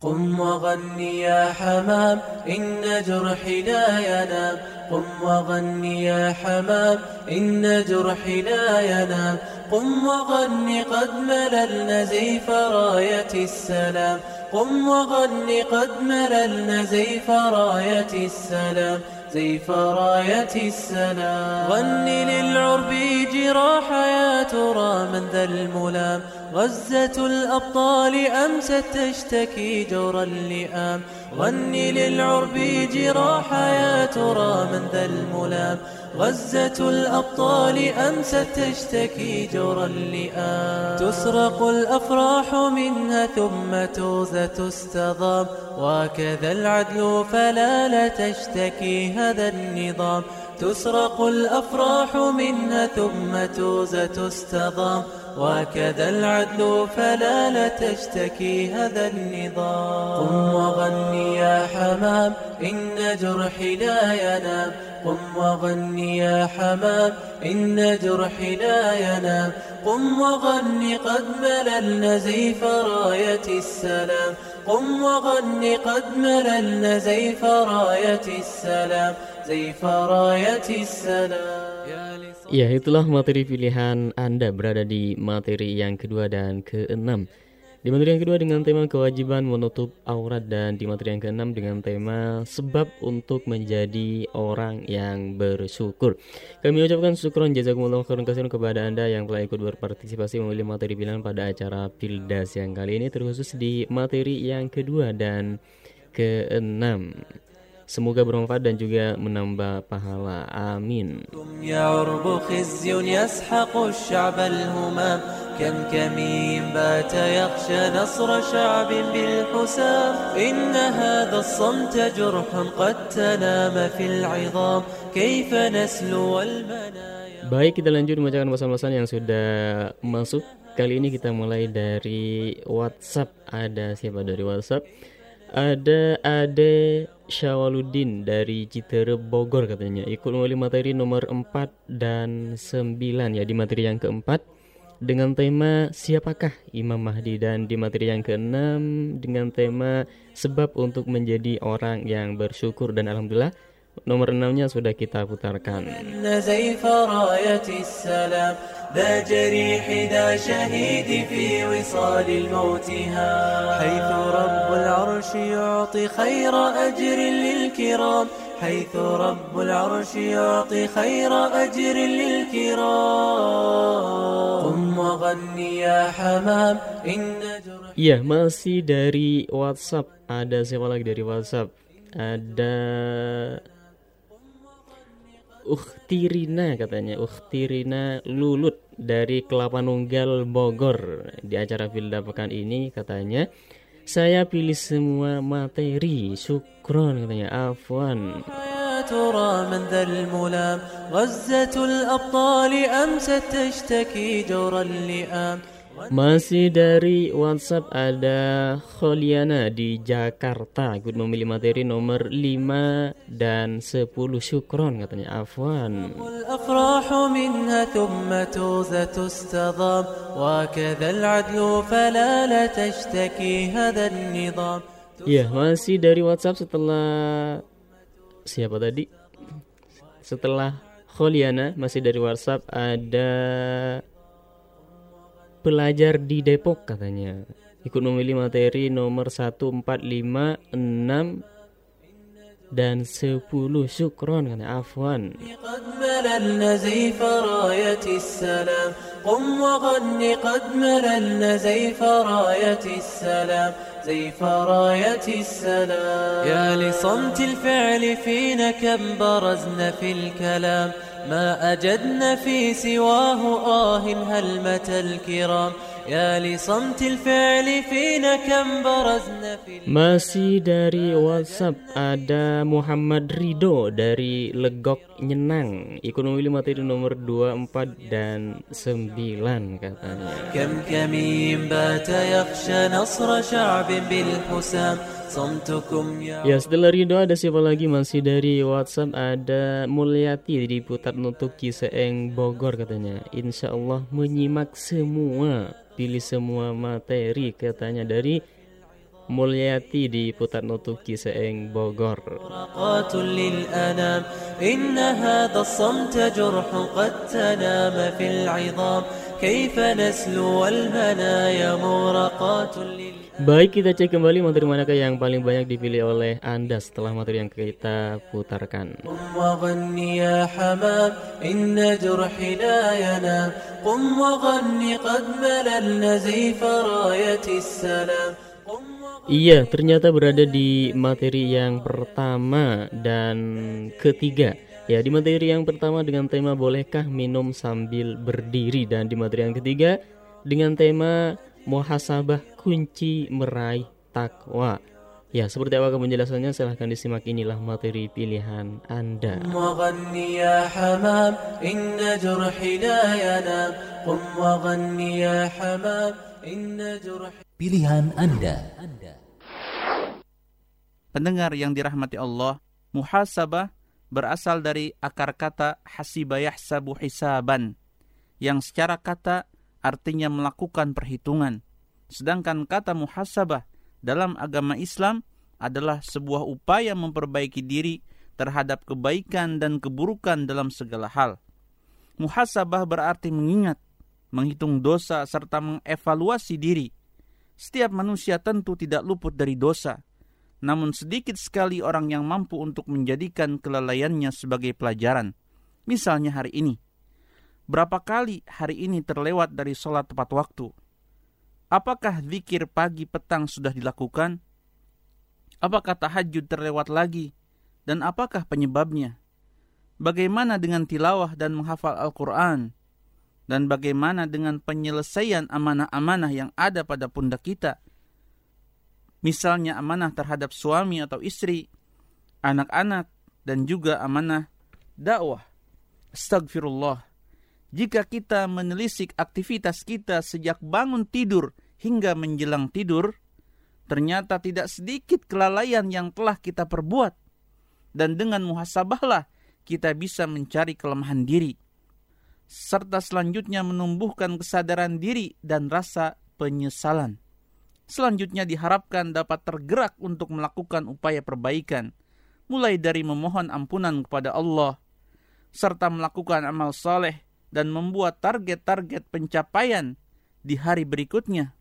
قم وغني يا حمام إن جرحي لا ينام قم وغني يا حمام إن جرحي لا ينام قم وغني قد مللنا زيف راية السلام. قم وغني قد مللنا زيف راية السلام. زيف راية السلام. غني للعرب جراح يا ترى من ذا الملام. غزة الأبطال أمست تشتكي جور اللئام غني للعرب جراح يا ترى من ذا الملام. غزة الأبطال أمست تشتكي جور اللئام تسرق الأفراح منها ثم توزى تستضام. وكذا العدل فلا لا تشتكي هذا النظام. تسرق الأفراح منها ثم توزى تستضام. وكذا العدل فلا لا تشتكي هذا النظام. قم وغني يا حمام إن جرحي لا ينام. قم وغني يا حمام إن جرحي لا ينام. قم وغني قد مللنا زيف راية السلام. قم وغني قد مللنا زيف راية السلام. زيف راية السلام. Ya, itulah materi pilihan Anda berada di materi yang kedua dan keenam. Di materi yang kedua dengan tema kewajiban menutup aurat dan di materi yang keenam dengan tema sebab untuk menjadi orang yang bersyukur. Kami ucapkan syukuran jazakumullah khairan kasihan kepada Anda yang telah ikut berpartisipasi memilih materi pilihan pada acara Pildas yang kali ini terkhusus di materi yang kedua dan keenam. Semoga bermanfaat dan juga menambah pahala. Amin. يا عرب خزي يسحق الشعب الهمام كم كمين بات يخشى نصر شعب بالحسام إن هذا الصمت جرح قد تنام في العظام كيف نسلو المنايا Baik, kita lanjut membacakan pesan-pesan yang sudah masuk. Kali ini kita mulai dari WhatsApp. Ada siapa dari WhatsApp? Ada Ade Syawaludin dari Citere Bogor katanya. Ikut memilih materi nomor 4 dan 9 ya di materi yang keempat. Dengan tema siapakah Imam Mahdi? Dan di materi yang keenam dengan tema sebab untuk menjadi orang yang bersyukur. Dan alhamdulillah nomor enamnya sudah kita putarkan. زيف راية السلام ذا جريح ذا شهيد في وصال الموتها حيث رب العرش يعطي خير أجر للكرام حيث رب العرش يعطي خير أجر للكرام قم وغني يا حمام إن Iya, masih dari WhatsApp. Ada siapa lagi dari WhatsApp? Ada Uktirina katanya Uktirina Lulut dari Kelapa Nunggal Bogor di acara Filda pekan ini katanya saya pilih semua materi syukron katanya afwan يا ترى من ذا الملام غزة الأبطال أمست تشتكي جور اللئام masih dari WhatsApp ada Kholiana di Jakarta Good memilih materi nomor 5 dan 10 syukron katanya Afwan. Ya, masih dari WhatsApp setelah siapa tadi? Setelah Kholiana masih dari WhatsApp ada pelajar di Depok katanya ikut memilih materi nomor 1, 4, 5, 6 dan 10 syukron katanya Afwan قد مللنا زيف راية السلام قم وغني قد مللنا زيف راية السلام زيف راية السلام يا لصمت الفعل فينا كم برزنا في الكلام ما أجدنا في سواه آه هلمة الكرام. يا لصمت الفعل فينا كم برزنا في Masih dari WhatsApp ada Muhammad Rido dari Legok Nyenang Ekonomi materi nomor 24 dan 9 katanya كم كمين بات يخشى نصر شعب بالحسام صمتكم يا Ya setelah Rido ada siapa lagi masih dari WhatsApp ada Mulyati di Putar Nutuk Ciseeng Bogor katanya Insya Allah menyimak semua pilih semua materi katanya. Dari Mulyati di Putar Nutuk Ciseeng Bogor مرقات للأنام إن هذا الصمت جرح قد تنام في العظام كيف نسلو والمنايا مورقات للأنام Baik kita cek kembali materi manakah yang paling banyak dipilih oleh Anda setelah materi yang kita putarkan قم وغني يا حمام إن جرحي لا ينام قم وغني قد مللنا زيف راية السلام Iya, ternyata berada di materi yang pertama dan ketiga. Ya, di materi yang pertama dengan tema bolehkah minum sambil berdiri dan di materi yang ketiga dengan tema muhasabah kunci meraih takwa. Ya, seperti apa penjelasannya silahkan disimak inilah materi pilihan Anda. قم وغني يا حمام إن جرحي لا ينام قم وغني يا حمام إن جرحي Pilihan Anda. Pendengar yang dirahmati Allah, muhasabah berasal dari akar kata hasibayah sabu hisaban, yang secara kata artinya melakukan perhitungan. Sedangkan kata muhasabah dalam agama Islam adalah sebuah upaya memperbaiki diri terhadap kebaikan dan keburukan dalam segala hal. Muhasabah berarti mengingat, menghitung dosa serta mengevaluasi diri. Setiap manusia tentu tidak luput dari dosa, namun sedikit sekali orang yang mampu untuk menjadikan kelalaiannya sebagai pelajaran. Misalnya hari ini. Berapa kali hari ini terlewat dari sholat tepat waktu? Apakah zikir pagi petang sudah dilakukan? Apakah tahajud terlewat lagi? Dan apakah penyebabnya? Bagaimana dengan tilawah dan menghafal Al-Quran? Dan bagaimana dengan penyelesaian amanah-amanah yang ada pada pundak kita? Misalnya amanah terhadap suami atau istri, anak-anak, dan juga amanah dakwah. Astagfirullah. Jika kita menelisik aktivitas kita sejak bangun tidur hingga menjelang tidur, ternyata tidak sedikit kelalaian yang telah kita perbuat. Dan dengan muhasabahlah kita bisa mencari kelemahan diri. Serta selanjutnya menumbuhkan kesadaran diri dan rasa penyesalan. Selanjutnya diharapkan dapat tergerak untuk melakukan upaya perbaikan, mulai dari memohon ampunan kepada Allah, serta melakukan amal saleh dan membuat target-target pencapaian di hari berikutnya.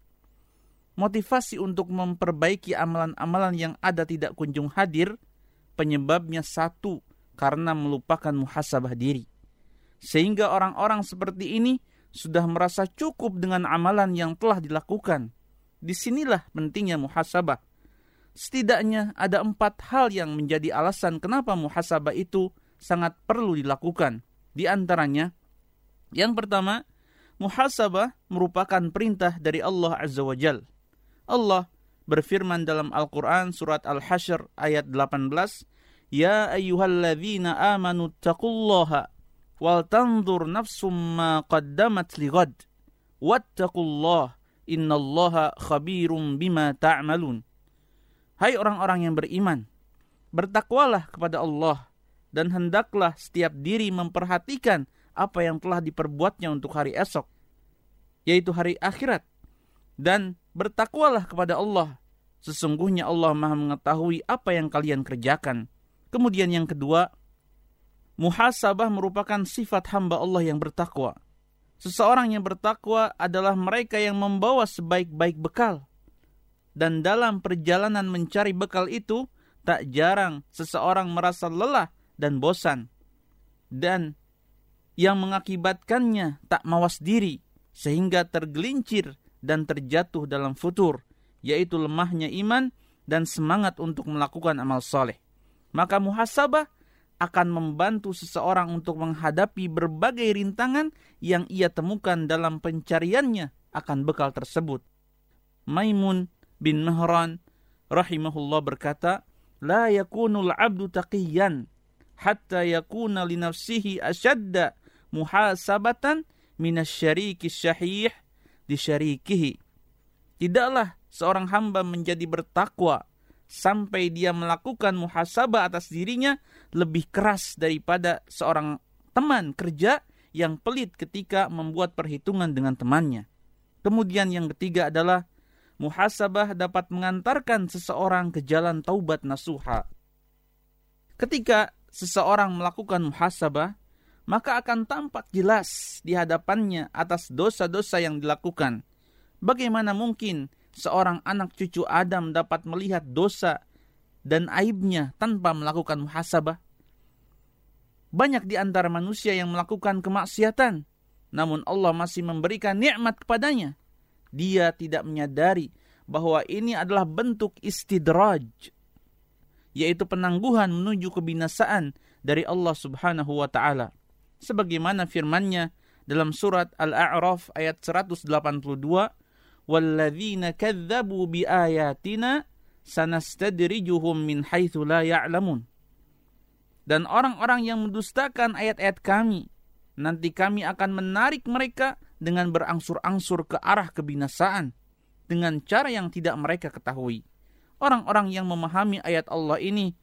Motivasi untuk memperbaiki amalan-amalan yang ada tidak kunjung hadir, penyebabnya satu, karena melupakan muhasabah diri. Sehingga orang-orang seperti ini sudah merasa cukup dengan amalan yang telah dilakukan. Di sinilah pentingnya muhasabah. Setidaknya ada empat hal yang menjadi alasan kenapa muhasabah itu sangat perlu dilakukan. Di antaranya, yang pertama, muhasabah merupakan perintah dari Allah Azza wa Jal. Allah berfirman dalam Al-Quran surat Al-Hashr ayat 18, Ya ayyuhalladzina amanu taqullaha wal tanzur nafsum ma qaddamat lighad wattaqullah innallaha khabirum bima ta'malun. Hai orang-orang yang beriman, bertakwalah kepada Allah dan hendaklah setiap diri memperhatikan apa yang telah diperbuatnya untuk hari esok, yaitu hari akhirat. Dan bertakwalah kepada Allah. Sesungguhnya Allah maha mengetahui apa yang kalian kerjakan. Kemudian yang kedua, muhasabah merupakan sifat hamba Allah yang bertakwa. Seseorang yang bertakwa adalah mereka yang membawa sebaik-baik bekal. Dan dalam perjalanan mencari bekal itu, tak jarang seseorang merasa lelah dan bosan. Dan yang mengakibatkannya tak mawas diri, sehingga tergelincir dan terjatuh dalam futur, yaitu lemahnya iman dan semangat untuk melakukan amal soleh. Maka muhasabah akan membantu seseorang untuk menghadapi berbagai rintangan yang ia temukan dalam pencariannya akan bekal tersebut. Maimun bin Mahran rahimahullah berkata, "La yakunul 'abdu taqiyan hatta yakuna li nafsihi ashadda muhasabatan minasyariki syahih di syarikihi. Tidaklah seorang hamba menjadi bertakwa sampai dia melakukan muhasabah atas dirinya lebih keras daripada seorang teman kerja yang pelit ketika membuat perhitungan dengan temannya. Kemudian yang ketiga adalah muhasabah dapat mengantarkan seseorang ke jalan taubat nasuha. Ketika seseorang melakukan muhasabah, maka akan tampak jelas di hadapannya atas dosa-dosa yang dilakukan. Bagaimana mungkin seorang anak cucu Adam dapat melihat dosa dan aibnya tanpa melakukan muhasabah? Banyak di antara manusia yang melakukan kemaksiatan, namun Allah masih memberikan nikmat kepadanya. Dia tidak menyadari bahwa ini adalah bentuk istidraj, yaitu penangguhan menuju kebinasaan dari Allah Subhanahu wa taala sebagaimana firman-Nya dalam surat Al-A'raf ayat 182, "Walladzina kadzdzabu biayatina sanastadrijuhum min haitsu la ya'lamun." Dan orang-orang yang mendustakan ayat-ayat kami, nanti kami akan menarik mereka dengan berangsur-angsur ke arah kebinasaan dengan cara yang tidak mereka ketahui. Orang-orang yang memahami ayat Allah ini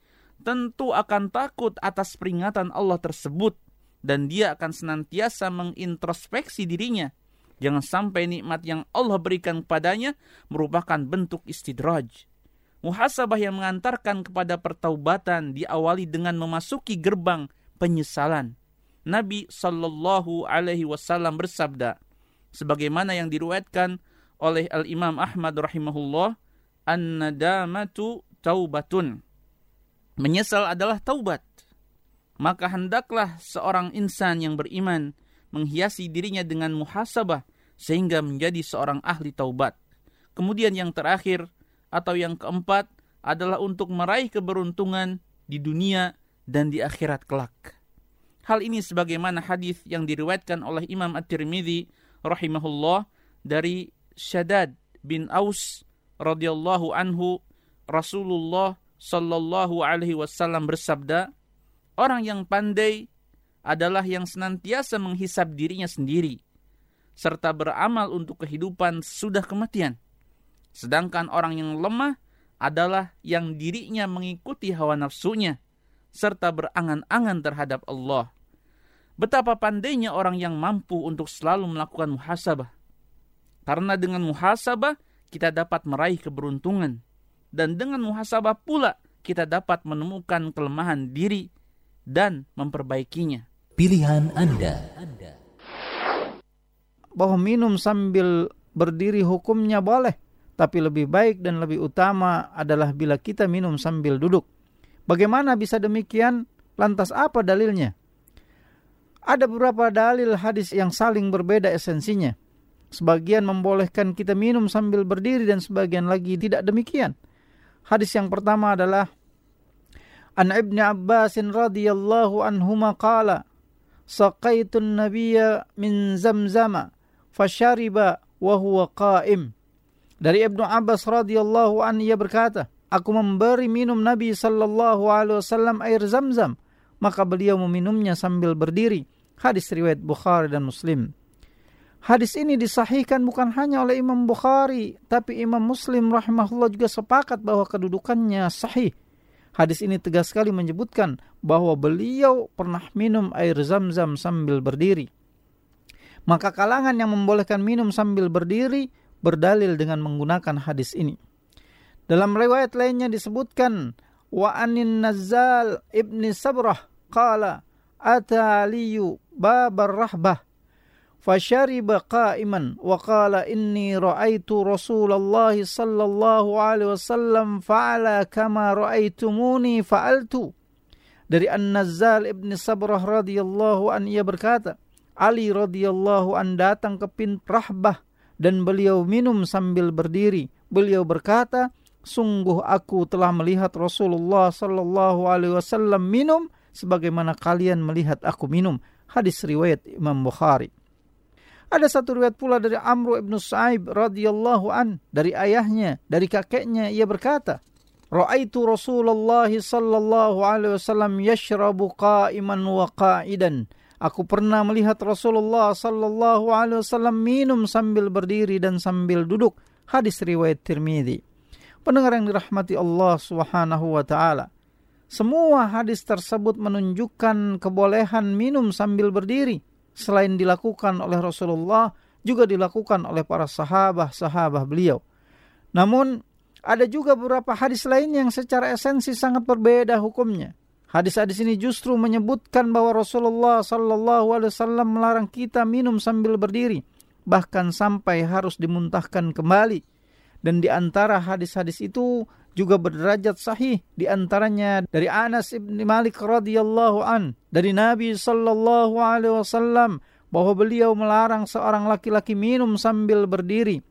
tentu akan takut atas peringatan Allah tersebut dan dia akan senantiasa mengintrospeksi dirinya. Jangan sampai nikmat yang Allah berikan kepadanya merupakan bentuk istidraj. Muhasabah yang mengantarkan kepada pertaubatan diawali dengan memasuki gerbang penyesalan. Nabi Shallallahu Alaihi Wasallam bersabda, sebagaimana yang diruatkan oleh Al Imam Ahmad rahimahullah, an-nadamatu taubatun. Menyesal adalah taubat maka hendaklah seorang insan yang beriman menghiasi dirinya dengan muhasabah sehingga menjadi seorang ahli taubat. Kemudian yang terakhir atau yang keempat adalah untuk meraih keberuntungan di dunia dan di akhirat kelak. Hal ini sebagaimana hadis yang diriwayatkan oleh Imam At-Tirmidzi rahimahullah dari Syadad bin Aus radhiyallahu anhu Rasulullah sallallahu alaihi wasallam bersabda, Orang yang pandai adalah yang senantiasa menghisap dirinya sendiri, serta beramal untuk kehidupan sudah kematian. Sedangkan orang yang lemah adalah yang dirinya mengikuti hawa nafsunya, serta berangan-angan terhadap Allah. Betapa pandainya orang yang mampu untuk selalu melakukan muhasabah. Karena dengan muhasabah, kita dapat meraih keberuntungan. Dan dengan muhasabah pula, kita dapat menemukan kelemahan diri dan memperbaikinya. Pilihan Anda. Bahwa minum sambil berdiri hukumnya boleh, tapi lebih baik dan lebih utama adalah bila kita minum sambil duduk. Bagaimana bisa demikian? Lantas apa dalilnya? Ada beberapa dalil hadis yang saling berbeda esensinya. Sebagian membolehkan kita minum sambil berdiri dan sebagian lagi tidak demikian. Hadis yang pertama adalah An Ibn Abbas radhiyallahu anhuma qala Saqaitu nabiyya min zamzama fashariba wa huwa qa'im Dari Ibnu Abbas radhiyallahu an ia berkata Aku memberi minum Nabi sallallahu alaihi wasallam air zam-zam maka beliau meminumnya sambil berdiri. Hadis riwayat Bukhari dan Muslim. Hadis ini disahihkan bukan hanya oleh Imam Bukhari, tapi Imam Muslim rahimahullah juga sepakat bahwa kedudukannya sahih. Hadis ini tegas sekali menyebutkan bahwa beliau pernah minum air zam-zam sambil berdiri. Maka kalangan yang membolehkan minum sambil berdiri berdalil dengan menggunakan hadis ini. Dalam riwayat lainnya disebutkan wa anin Nazal ibni Sabrah qala ata aliyu babar rahbah فشرب قائما وقال إني رأيت رسول الله صلى الله عليه وسلم فعل كما رأيتموني fa'altu. Dari an Nazal ibn Sabrah radhiyallahu an ia berkata, Ali radhiyallahu an datang ke pin Rahbah dan beliau minum sambil berdiri. Beliau berkata, sungguh aku telah melihat Rasulullah sallallahu alaihi wasallam minum sebagaimana kalian melihat aku minum. Hadis riwayat Imam Bukhari. Ada satu riwayat pula dari Amr ibn Sa'ib radhiyallahu an dari ayahnya, dari kakeknya ia berkata, Ra'aitu Rasulullah sallallahu alaihi wasallam yashrabu qa'iman wa qa'idan. Aku pernah melihat Rasulullah sallallahu alaihi wasallam minum sambil berdiri dan sambil duduk. Hadis riwayat Tirmidzi. Pendengar yang dirahmati Allah Subhanahu wa taala. Semua hadis tersebut menunjukkan kebolehan minum sambil berdiri selain dilakukan oleh Rasulullah juga dilakukan oleh para sahabat-sahabat beliau. Namun ada juga beberapa hadis lain yang secara esensi sangat berbeda hukumnya. Hadis-hadis ini justru menyebutkan bahwa Rasulullah Sallallahu Alaihi Wasallam melarang kita minum sambil berdiri, bahkan sampai harus dimuntahkan kembali. Dan di antara hadis-hadis itu juga berderajat sahih di antaranya dari Anas bin Malik radhiyallahu an dari Nabi sallallahu alaihi wasallam bahwa beliau melarang seorang laki-laki minum sambil berdiri.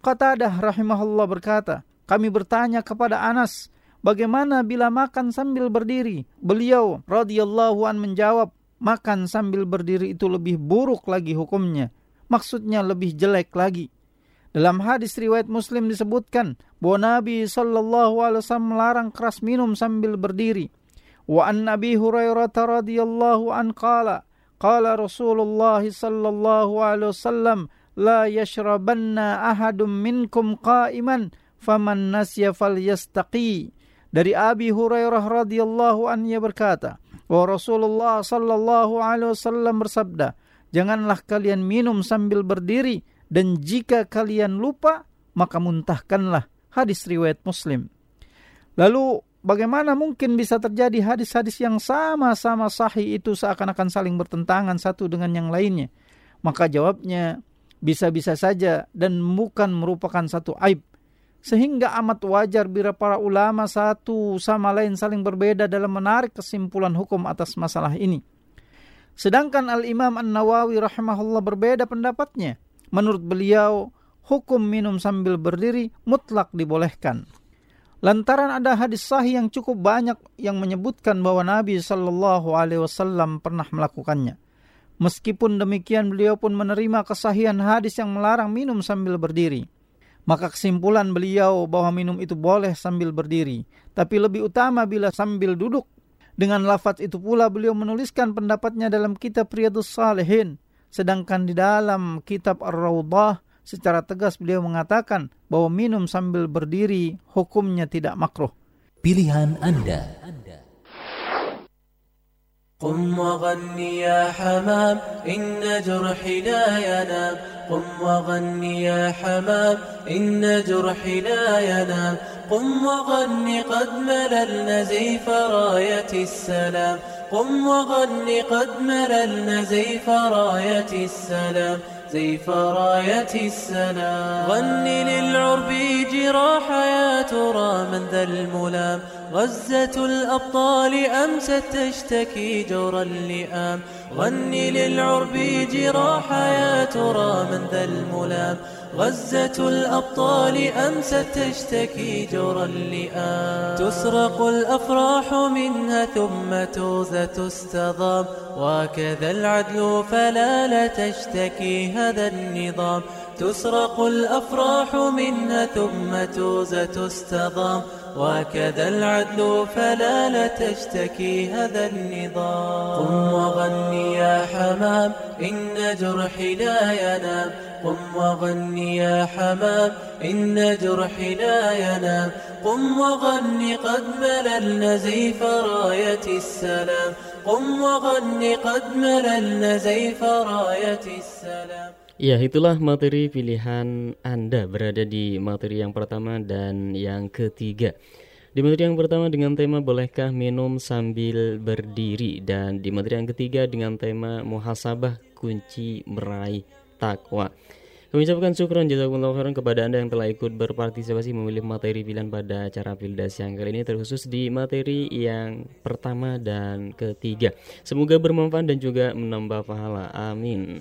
Qatadah rahimahullah berkata, kami bertanya kepada Anas, bagaimana bila makan sambil berdiri? Beliau radhiyallahu an menjawab, makan sambil berdiri itu lebih buruk lagi hukumnya. Maksudnya lebih jelek lagi. Dalam hadis riwayat Muslim disebutkan bahwa Nabi sallallahu alaihi wasallam melarang keras minum sambil berdiri. Wa an Nabi Hurairah radhiyallahu an qala qala Rasulullah sallallahu alaihi wasallam la yashrabanna ahadum minkum qa'iman faman nasya falyastaqi. Dari Abi Hurairah radhiyallahu an ia berkata, bahwa Rasulullah sallallahu alaihi wasallam bersabda, "Janganlah kalian minum sambil berdiri." Dan jika kalian lupa maka muntahkanlah hadis riwayat Muslim. Lalu bagaimana mungkin bisa terjadi hadis-hadis yang sama-sama sahih itu seakan-akan saling bertentangan satu dengan yang lainnya? Maka jawabnya bisa-bisa saja dan bukan merupakan satu aib. Sehingga amat wajar bila para ulama satu sama lain saling berbeda dalam menarik kesimpulan hukum atas masalah ini. Sedangkan Al-Imam An-Nawawi rahimahullah berbeda pendapatnya. Menurut beliau, hukum minum sambil berdiri mutlak dibolehkan. Lantaran ada hadis sahih yang cukup banyak yang menyebutkan bahwa Nabi Shallallahu Alaihi Wasallam pernah melakukannya. Meskipun demikian, beliau pun menerima kesahihan hadis yang melarang minum sambil berdiri. Maka kesimpulan beliau bahwa minum itu boleh sambil berdiri, tapi lebih utama bila sambil duduk. Dengan lafaz itu pula beliau menuliskan pendapatnya dalam kitab Riyadus Salihin Sedangkan di dalam kitab Ar-Rawdah secara tegas beliau mengatakan bahwa minum sambil berdiri hukumnya tidak makruh. Pilihan Anda. قم وغني يا حمام إن جرحي لا ينام قم وغني يا حمام إن جرحي لا ينام قم وغني قد مللنا زيف راية السلام. قم وغني قد مللنا زيف راية السلام. زيف راية السلام غني للعرب جراح يا ترى من ذا الملام. غزة الأبطال أمست تشتكي جور اللئام. غني للعرب جراح يا ترى من ذا الملام. غزة الأبطال أمست تشتكي جور اللئام تسرق الأفراح منها ثم توزة تستضام. وكذا العدل فلا لا تشتكي هذا النظام. تسرق الأفراح منها ثم توزة تستضام. وكذا العدل فلا لا تشتكي هذا النظام. قم وغني يا حمام إن جرحي لا ينام. قم وغني يا حمام إن جرحي لا ينام قم وغني قد مللنا زيف راية السلام قم وغني قد مللنا زيف راية السلام Ya, itulah materi pilihan Anda berada di materi yang pertama dan yang ketiga. Di materi yang pertama dengan tema bolehkah minum sambil berdiri dan di materi yang ketiga dengan tema muhasabah kunci meraih takwa. Kami ucapkan syukron jazakumullah khairan kepada Anda yang telah ikut berpartisipasi memilih materi pilihan pada acara Pildas yang kali ini terkhusus di materi yang pertama dan ketiga. Semoga bermanfaat dan juga menambah pahala. Amin.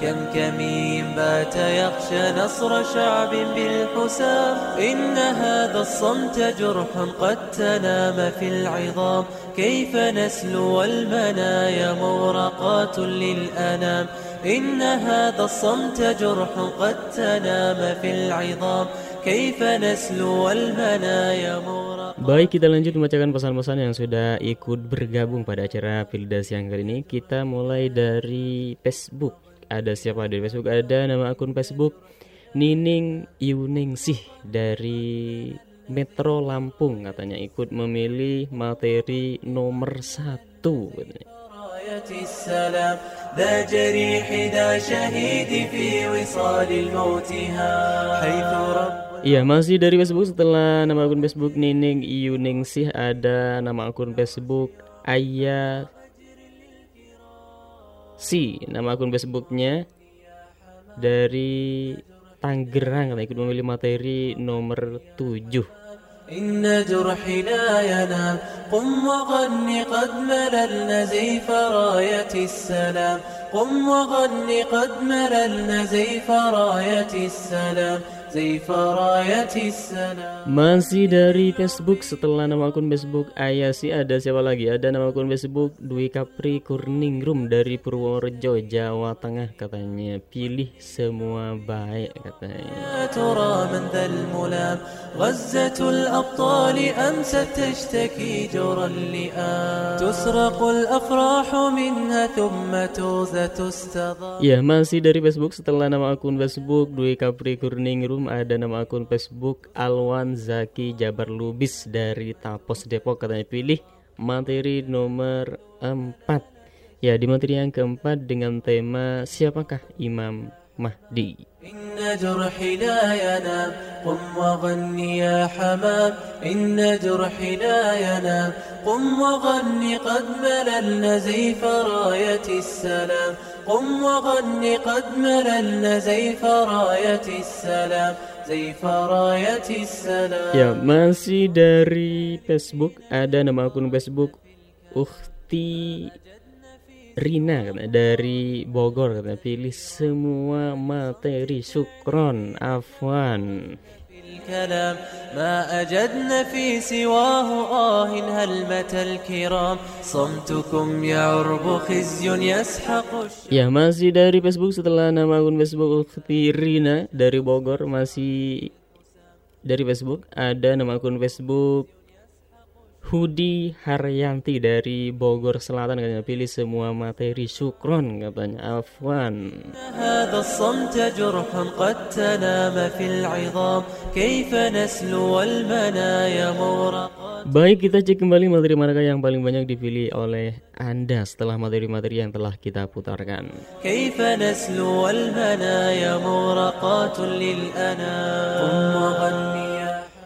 كم كمين بات يخشى نصر شعب بالحسام إن هذا الصمت جرح قد تنام في العظام كيف نسلو المنايا مورقات للأنام إن هذا الصمت جرح قد تنام في العظام كيف نسلو المنايا مورقات Baik, kita lanjut membacakan pesan-pesan yang sudah ikut bergabung pada acara Pildas yang kali ini. Kita mulai dari Facebook ada siapa dari Facebook ada nama akun Facebook Nining Yuningsih dari Metro Lampung katanya ikut memilih materi nomor satu katanya. Iya masih dari Facebook. Setelah nama akun Facebook Nining Yuningsih ada nama akun Facebook Ayah si nama akun Facebooknya dari Tangerang ikut memilih materi nomor 7 إن جرحي لا ينام. قم وغني قد مللنا زيف راية السلام. قم وغني قد مللنا زيف راية السلام. Masih dari Facebook setelah nama akun Facebook Ayasi ada siapa lagi? Ada nama akun Facebook Dwi Kapri Kurningrum dari Purworejo, Jawa Tengah katanya. Pilih semua baik katanya. Ya masih dari Facebook setelah nama akun Facebook Dwi Kapri Kurningrum ada nama akun Facebook Alwan Zaki Jabar Lubis dari Tapos Depok katanya pilih materi nomor 4 ya di materi yang keempat dengan tema siapakah Imam Mahdi إن جرحي لا ينام قم وغني يا حمام. إن جرحي لا ينام قم وغني قد مللنا زيف راية السلام. قم وغني قد مللنا زيف راية السلام. Ya masih dari Facebook ada nama akun Facebook Ukti Rina katanya, dari Bogor katanya pilih semua materi Sukron Afwan الكلام ما أجدنا في سواه آه هلمة الكرام صمتكم يعرب خزي يسحق Ya masih dari Facebook setelah nama akun Facebook Rina dari Bogor masih dari Facebook ada nama akun Facebook Hudi Haryanti dari Bogor Selatan katanya pilih semua materi. Sukron katanya. Afwan. Baik kita cek kembali materi mana yang paling banyak dipilih oleh Anda setelah materi-materi yang telah kita putarkan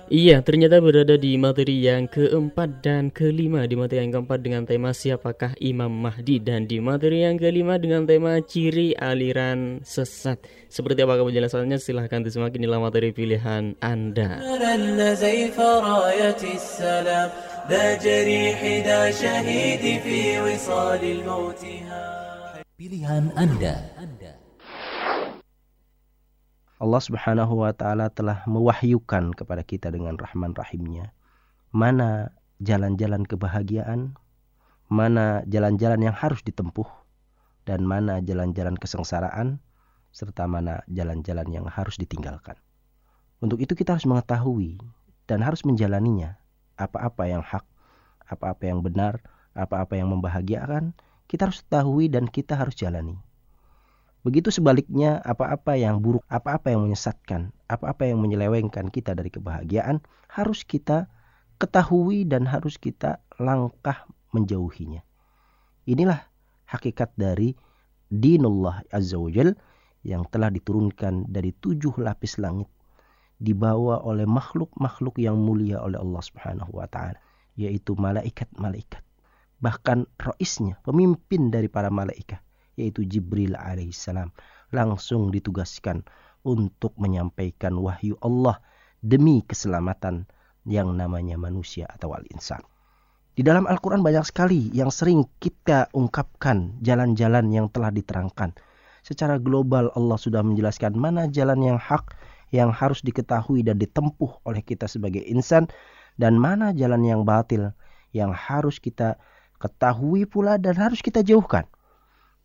Iya, ternyata berada di materi yang keempat dan kelima. Di materi yang keempat dengan tema siapakah Imam Mahdi? Dan di materi yang kelima dengan tema ciri aliran sesat. Seperti apa penjelasannya? Silahkan disimak. Inilah materi pilihan Anda. Pilihan Anda Allah Subhanahu wa taala telah mewahyukan kepada kita dengan rahman rahimnya mana jalan-jalan kebahagiaan, mana jalan-jalan yang harus ditempuh dan mana jalan-jalan kesengsaraan serta mana jalan-jalan yang harus ditinggalkan. Untuk itu kita harus mengetahui dan harus menjalaninya. Apa-apa yang hak, apa-apa yang benar, apa-apa yang membahagiakan, kita harus ketahui dan kita harus jalani. Begitu sebaliknya, apa-apa yang buruk, apa-apa yang menyesatkan, apa-apa yang menyelewengkan kita dari kebahagiaan, harus kita ketahui dan harus kita langkah menjauhinya. Inilah hakikat dari dinullah azza wajal yang telah diturunkan dari tujuh lapis langit dibawa oleh makhluk-makhluk yang mulia oleh Allah Subhanahu wa taala yaitu malaikat-malaikat bahkan roisnya, pemimpin dari para malaikat, yaitu Jibril alaihissalam, langsung ditugaskan untuk menyampaikan wahyu Allah demi keselamatan yang namanya manusia atau al-insan. Di dalam Al-Quran banyak sekali yang sering kita ungkapkan jalan-jalan yang telah diterangkan. Secara global Allah sudah menjelaskan mana jalan yang hak yang harus diketahui dan ditempuh oleh kita sebagai insan dan mana jalan yang batil yang harus kita ketahui pula dan harus kita jauhkan.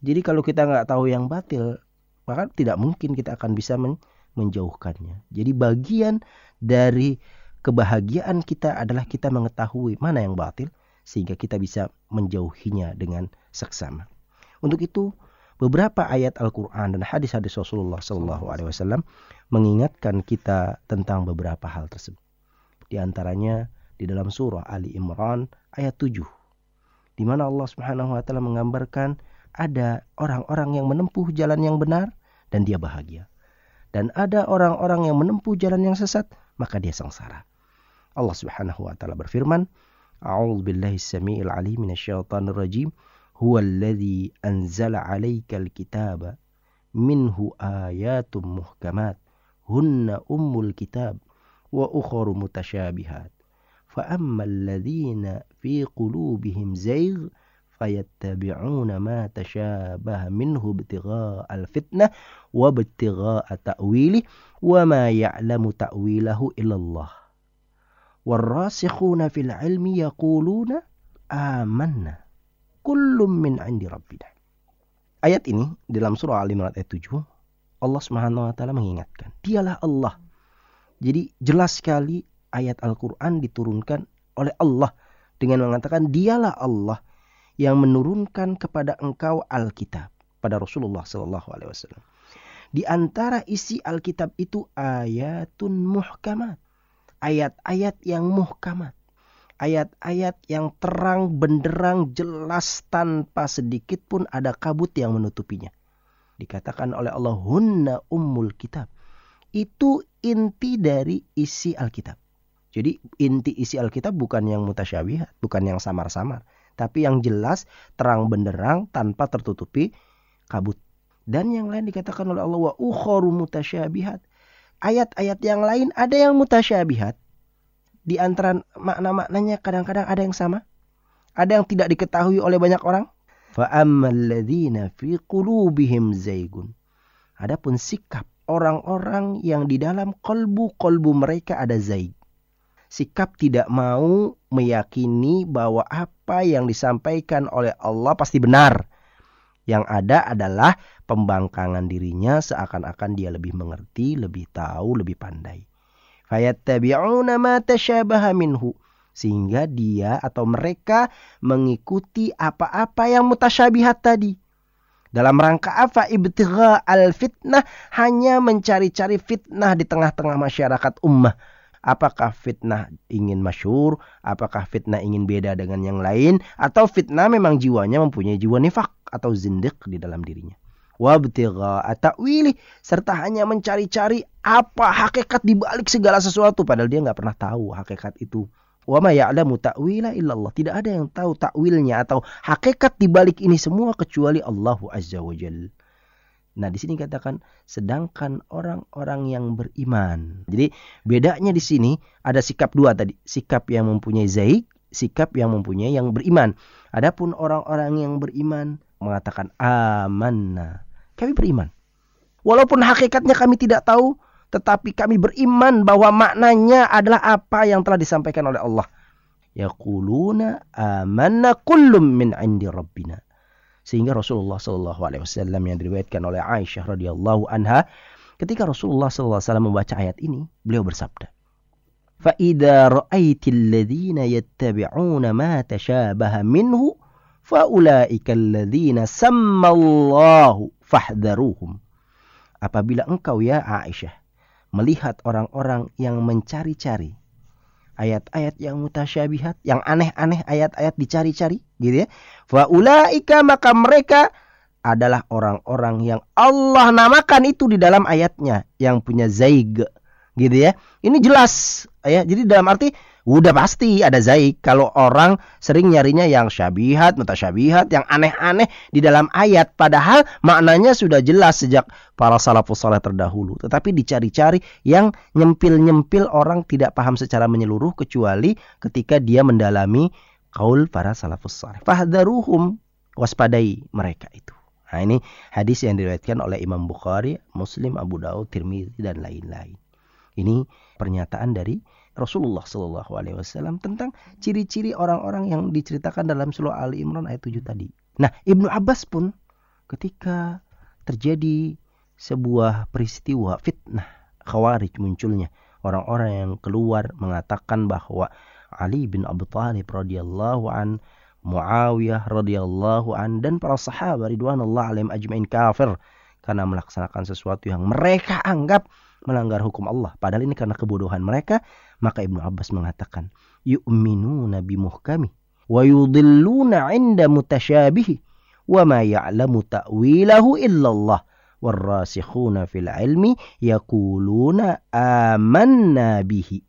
Jadi kalau kita nggak tahu yang batil, maka tidak mungkin kita akan bisa men menjauhkannya. Jadi bagian dari kebahagiaan kita adalah kita mengetahui mana yang batil sehingga kita bisa menjauhinya dengan seksama. Untuk itu, beberapa ayat Al-Quran dan hadis-hadis Rasulullah SAW mengingatkan kita tentang beberapa hal tersebut. Di antaranya di dalam surah Ali Imran ayat 7 di mana Allah Subhanahu wa taala menggambarkan ada orang-orang yang menempuh jalan yang benar dan dia bahagia. Dan ada orang-orang yang menempuh jalan yang sesat, maka dia sengsara. Allah Subhanahu wa taala berfirman, أعوذ بالله السميع العليم من الشيطان الرجيم هو الذي أنزل عليك الكتاب منه آيات محكمات هن أم الكتاب وأخر متشابهات فأما الذين في قلوبهم زيغ fayattabi'una ma tashabaha minhu ibtigha' al-fitnah wa ibtigha' ta'wili wa ma ya'lamu ta'wilahu illallah warasikhuna fil ilmi yaquluna amanna kullum min indi ayat ini dalam surah al-imran ayat 7 Allah Subhanahu wa taala mengingatkan dialah Allah. Jadi jelas sekali ayat Al-Qur'an diturunkan oleh Allah dengan mengatakan dialah Allah yang menurunkan kepada engkau Alkitab pada Rasulullah sallallahu alaihi wasallam. Di antara isi Alkitab itu ayatun muhkamat ayat-ayat yang muhkamat. Ayat-ayat yang terang, benderang, jelas tanpa sedikit pun ada kabut yang menutupinya. Dikatakan oleh Allah, hunna ummul kitab. Itu inti dari isi Alkitab. Jadi inti isi Alkitab bukan yang mutasyabihat, bukan yang samar-samar. Tapi yang jelas, terang benderang, tanpa tertutupi kabut. Dan yang lain dikatakan oleh Allah, wa ukhoru mutasyabihat ayat-ayat yang lain ada yang mutasyabihat. Di antara makna-maknanya kadang-kadang ada yang sama. Ada yang tidak diketahui oleh banyak orang. Fa'ammalladzina fi qulubihim zaygun. Adapun sikap orang-orang yang di dalam kolbu-kolbu mereka ada zaig. Sikap tidak mau meyakini bahwa apa yang disampaikan oleh Allah pasti benar. Yang ada adalah pembangkangan dirinya seakan-akan dia lebih mengerti, lebih tahu, lebih pandai. Fayattabi'una ma tashabaha minhu sehingga dia atau mereka mengikuti apa-apa yang mutasyabihat tadi. Dalam rangka apa? Ibtigha al-fitnah hanya mencari-cari fitnah di tengah-tengah masyarakat ummah. Apakah fitnah ingin masyur? Apakah fitnah ingin beda dengan yang lain? Atau fitnah memang jiwanya mempunyai jiwa nifak atau zindik di dalam dirinya? serta hanya mencari-cari apa hakikat di balik segala sesuatu padahal dia nggak pernah tahu hakikat itu. Wa ma ya'lamu ta'wila illallah. Tidak ada yang tahu takwilnya atau hakikat di balik ini semua kecuali Allahu Azza wa Jalla. Nah, di sini katakan sedangkan orang-orang yang beriman. Jadi bedanya di sini ada sikap dua tadi, sikap yang mempunyai zaik, sikap yang mempunyai yang beriman. Adapun orang-orang yang beriman mengatakan amanna kami beriman. Walaupun hakikatnya kami tidak tahu, tetapi kami beriman bahwa maknanya adalah apa yang telah disampaikan oleh Allah. Yaquluna amanna kullum min indi rabbina Sehingga Rasulullah sallallahu alaihi wasallam yang diriwayatkan oleh Aisyah radhiyallahu anha, ketika Rasulullah sallallahu alaihi wasallam membaca ayat ini, beliau bersabda, فَإِذَا رَأَيْتِ الَّذِينَ يَتَّبِعُونَ مَا تَشَابَهَ مِنْهُ فَأُولَٰئِكَ الَّذِينَ سَمَّ اللَّهُ fahdharuhum. Apabila engkau ya Aisyah melihat orang-orang yang mencari-cari ayat-ayat yang mutasyabihat, yang aneh-aneh ayat-ayat dicari-cari, gitu ya. Faulaika maka mereka adalah orang-orang yang Allah namakan itu di dalam ayatnya yang punya zaig gitu ya. Ini jelas ya. Jadi dalam arti Udah pasti ada zaik kalau orang sering nyarinya yang syabihat, mutasyabihat, yang aneh-aneh di dalam ayat. Padahal maknanya sudah jelas sejak para salafus saleh terdahulu. Tetapi dicari-cari yang nyempil-nyempil orang tidak paham secara menyeluruh kecuali ketika dia mendalami kaul para salafus saleh. Fahdaruhum waspadai mereka itu. Nah ini hadis yang diriwayatkan oleh Imam Bukhari, Muslim, Abu Daud, Tirmidzi dan lain-lain. Ini pernyataan dari Rasulullah Shallallahu Alaihi Wasallam tentang ciri-ciri orang-orang yang diceritakan dalam surah Ali Imran ayat 7 tadi. Nah Ibnu Abbas pun ketika terjadi sebuah peristiwa fitnah khawarij munculnya orang-orang yang keluar mengatakan bahwa Ali bin Abi Thalib radhiyallahu an Muawiyah radhiyallahu an dan para sahabat ridwanullah alaihim ajmain kafir karena melaksanakan sesuatu yang mereka anggap melanggar hukum Allah. Padahal ini karena kebodohan mereka, maka Ibnu Abbas mengatakan, "Yu'minuna bimuhkami wa yudhilluna 'inda mutasyabihi wa ma ya'lamu ta'wilahu illallah." والراسخون fil ilmi yaquluna amanna bihi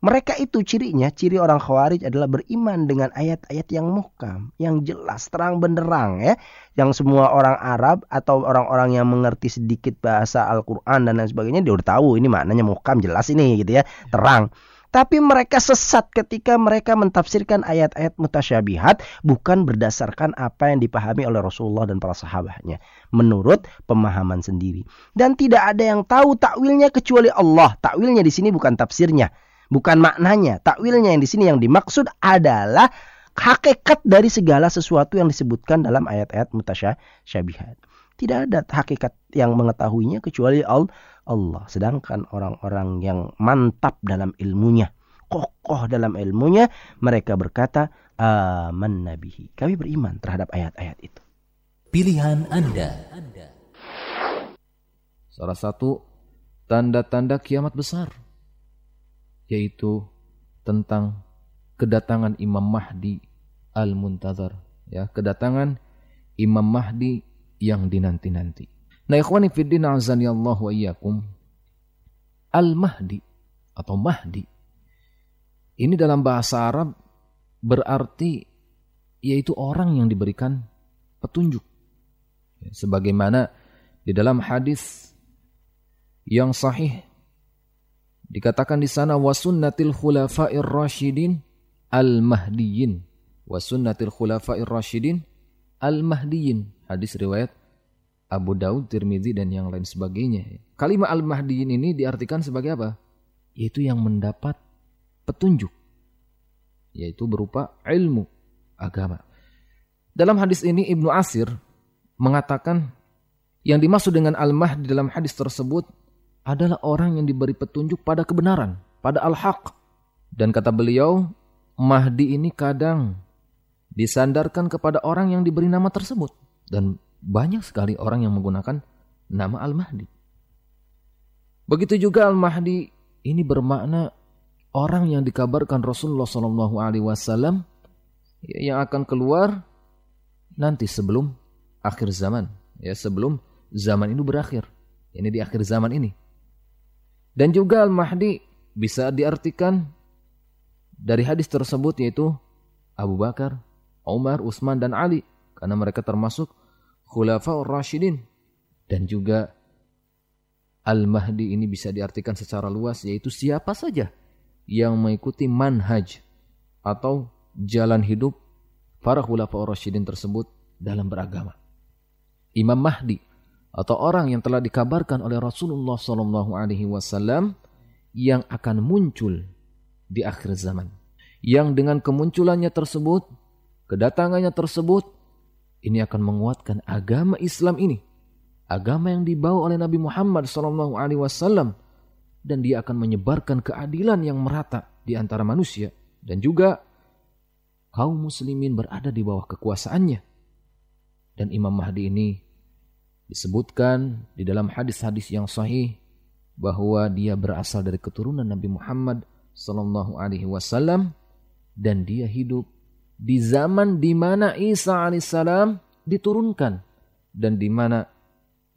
mereka itu cirinya, ciri orang khawarij adalah beriman dengan ayat-ayat yang muhkam, yang jelas, terang benderang ya. Yang semua orang Arab atau orang-orang yang mengerti sedikit bahasa Al-Quran dan lain sebagainya, dia udah tahu ini maknanya muhkam, jelas ini gitu ya, terang. Tapi mereka sesat ketika mereka mentafsirkan ayat-ayat mutasyabihat bukan berdasarkan apa yang dipahami oleh Rasulullah dan para sahabatnya. Menurut pemahaman sendiri. Dan tidak ada yang tahu takwilnya kecuali Allah. Takwilnya di sini bukan tafsirnya bukan maknanya. Takwilnya yang di sini yang dimaksud adalah hakikat dari segala sesuatu yang disebutkan dalam ayat-ayat mutasyabihat. Tidak ada hakikat yang mengetahuinya kecuali Allah. Sedangkan orang-orang yang mantap dalam ilmunya, kokoh dalam ilmunya, mereka berkata, aman nabihi. Kami beriman terhadap ayat-ayat itu. Pilihan Anda. Salah satu tanda-tanda kiamat besar yaitu tentang kedatangan Imam Mahdi Al-Muntazar ya kedatangan Imam Mahdi yang dinanti-nanti. Nah, ikhwani fiddin azani Allah wa iyyakum. Al-Mahdi atau Mahdi ini dalam bahasa Arab berarti yaitu orang yang diberikan petunjuk. Ya, sebagaimana di dalam hadis yang sahih Dikatakan di sana wasunnatil khulafa'ir rasyidin al-mahdiyyin. Wasunnatil khulafa'ir rasyidin al-mahdiyyin. Hadis riwayat Abu Daud, Tirmidzi dan yang lain sebagainya. Kalimat al-mahdiyyin ini diartikan sebagai apa? Yaitu yang mendapat petunjuk. Yaitu berupa ilmu agama. Dalam hadis ini Ibnu Asir mengatakan yang dimaksud dengan al-mahdi dalam hadis tersebut adalah orang yang diberi petunjuk pada kebenaran, pada al-haq. Dan kata beliau, Mahdi ini kadang disandarkan kepada orang yang diberi nama tersebut. Dan banyak sekali orang yang menggunakan nama Al-Mahdi. Begitu juga Al-Mahdi ini bermakna orang yang dikabarkan Rasulullah Wasallam yang akan keluar nanti sebelum akhir zaman, ya sebelum zaman ini berakhir. Ini di akhir zaman ini. Dan juga Al-Mahdi bisa diartikan dari hadis tersebut yaitu Abu Bakar, Umar, Utsman dan Ali karena mereka termasuk khulafaur rasyidin dan juga Al-Mahdi ini bisa diartikan secara luas yaitu siapa saja yang mengikuti manhaj atau jalan hidup para khulafaur rasyidin tersebut dalam beragama. Imam Mahdi atau orang yang telah dikabarkan oleh Rasulullah Shallallahu Alaihi Wasallam yang akan muncul di akhir zaman. Yang dengan kemunculannya tersebut, kedatangannya tersebut, ini akan menguatkan agama Islam ini, agama yang dibawa oleh Nabi Muhammad Shallallahu Alaihi Wasallam, dan dia akan menyebarkan keadilan yang merata di antara manusia dan juga kaum muslimin berada di bawah kekuasaannya. Dan Imam Mahdi ini disebutkan di dalam hadis-hadis yang sahih bahwa dia berasal dari keturunan Nabi Muhammad sallallahu alaihi wasallam dan dia hidup di zaman di mana Isa alaihissalam diturunkan dan di mana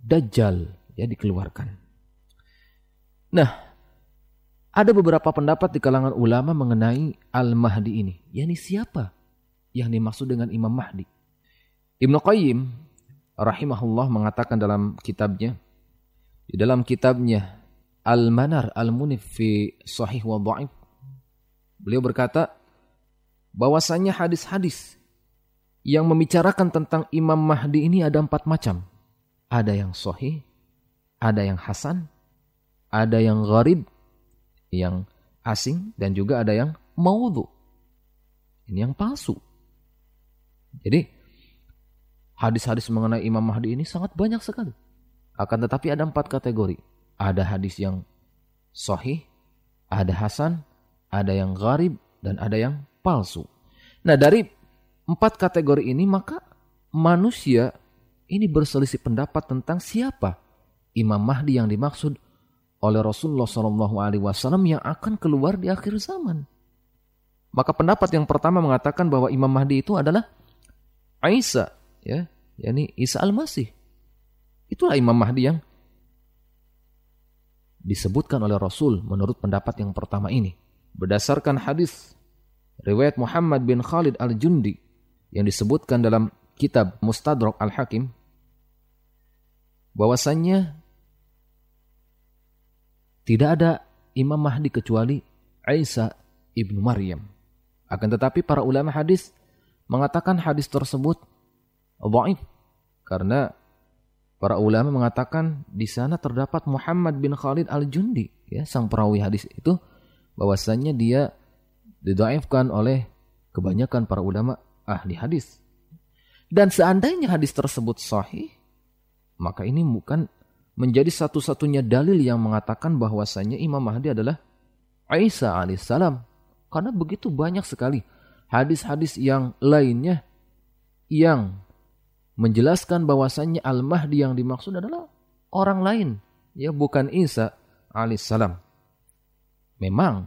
Dajjal ya dikeluarkan. Nah, ada beberapa pendapat di kalangan ulama mengenai Al-Mahdi ini. Yani siapa yang dimaksud dengan Imam Mahdi? Ibnu Qayyim rahimahullah mengatakan dalam kitabnya di dalam kitabnya Al-Manar Al-Munif fi Sahih wa Dha'if beliau berkata bahwasanya hadis-hadis yang membicarakan tentang Imam Mahdi ini ada empat macam. Ada yang sahih, ada yang hasan, ada yang gharib, yang asing dan juga ada yang maudhu. Ini yang palsu. Jadi hadis-hadis mengenai Imam Mahdi ini sangat banyak sekali. Akan tetapi ada empat kategori. Ada hadis yang sahih, ada hasan, ada yang gharib, dan ada yang palsu. Nah dari empat kategori ini maka manusia ini berselisih pendapat tentang siapa Imam Mahdi yang dimaksud oleh Rasulullah Wasallam yang akan keluar di akhir zaman. Maka pendapat yang pertama mengatakan bahwa Imam Mahdi itu adalah Isa, ya, yakni Isa Al-Masih. Itulah Imam Mahdi yang disebutkan oleh Rasul menurut pendapat yang pertama ini. Berdasarkan hadis riwayat Muhammad bin Khalid Al-Jundi yang disebutkan dalam kitab Mustadrak Al-Hakim bahwasannya tidak ada Imam Mahdi kecuali Isa ibnu Maryam. Akan tetapi para ulama hadis mengatakan hadis tersebut dhaif karena para ulama mengatakan di sana terdapat Muhammad bin Khalid al-Jundi ya sang perawi hadis itu bahwasanya dia didhaifkan oleh kebanyakan para ulama ahli hadis. Dan seandainya hadis tersebut sahih maka ini bukan menjadi satu-satunya dalil yang mengatakan bahwasanya Imam Mahdi adalah Isa alaihissalam. Karena begitu banyak sekali hadis-hadis yang lainnya yang menjelaskan bahwasanya Al-Mahdi yang dimaksud adalah orang lain, ya bukan Isa alaihissalam. Memang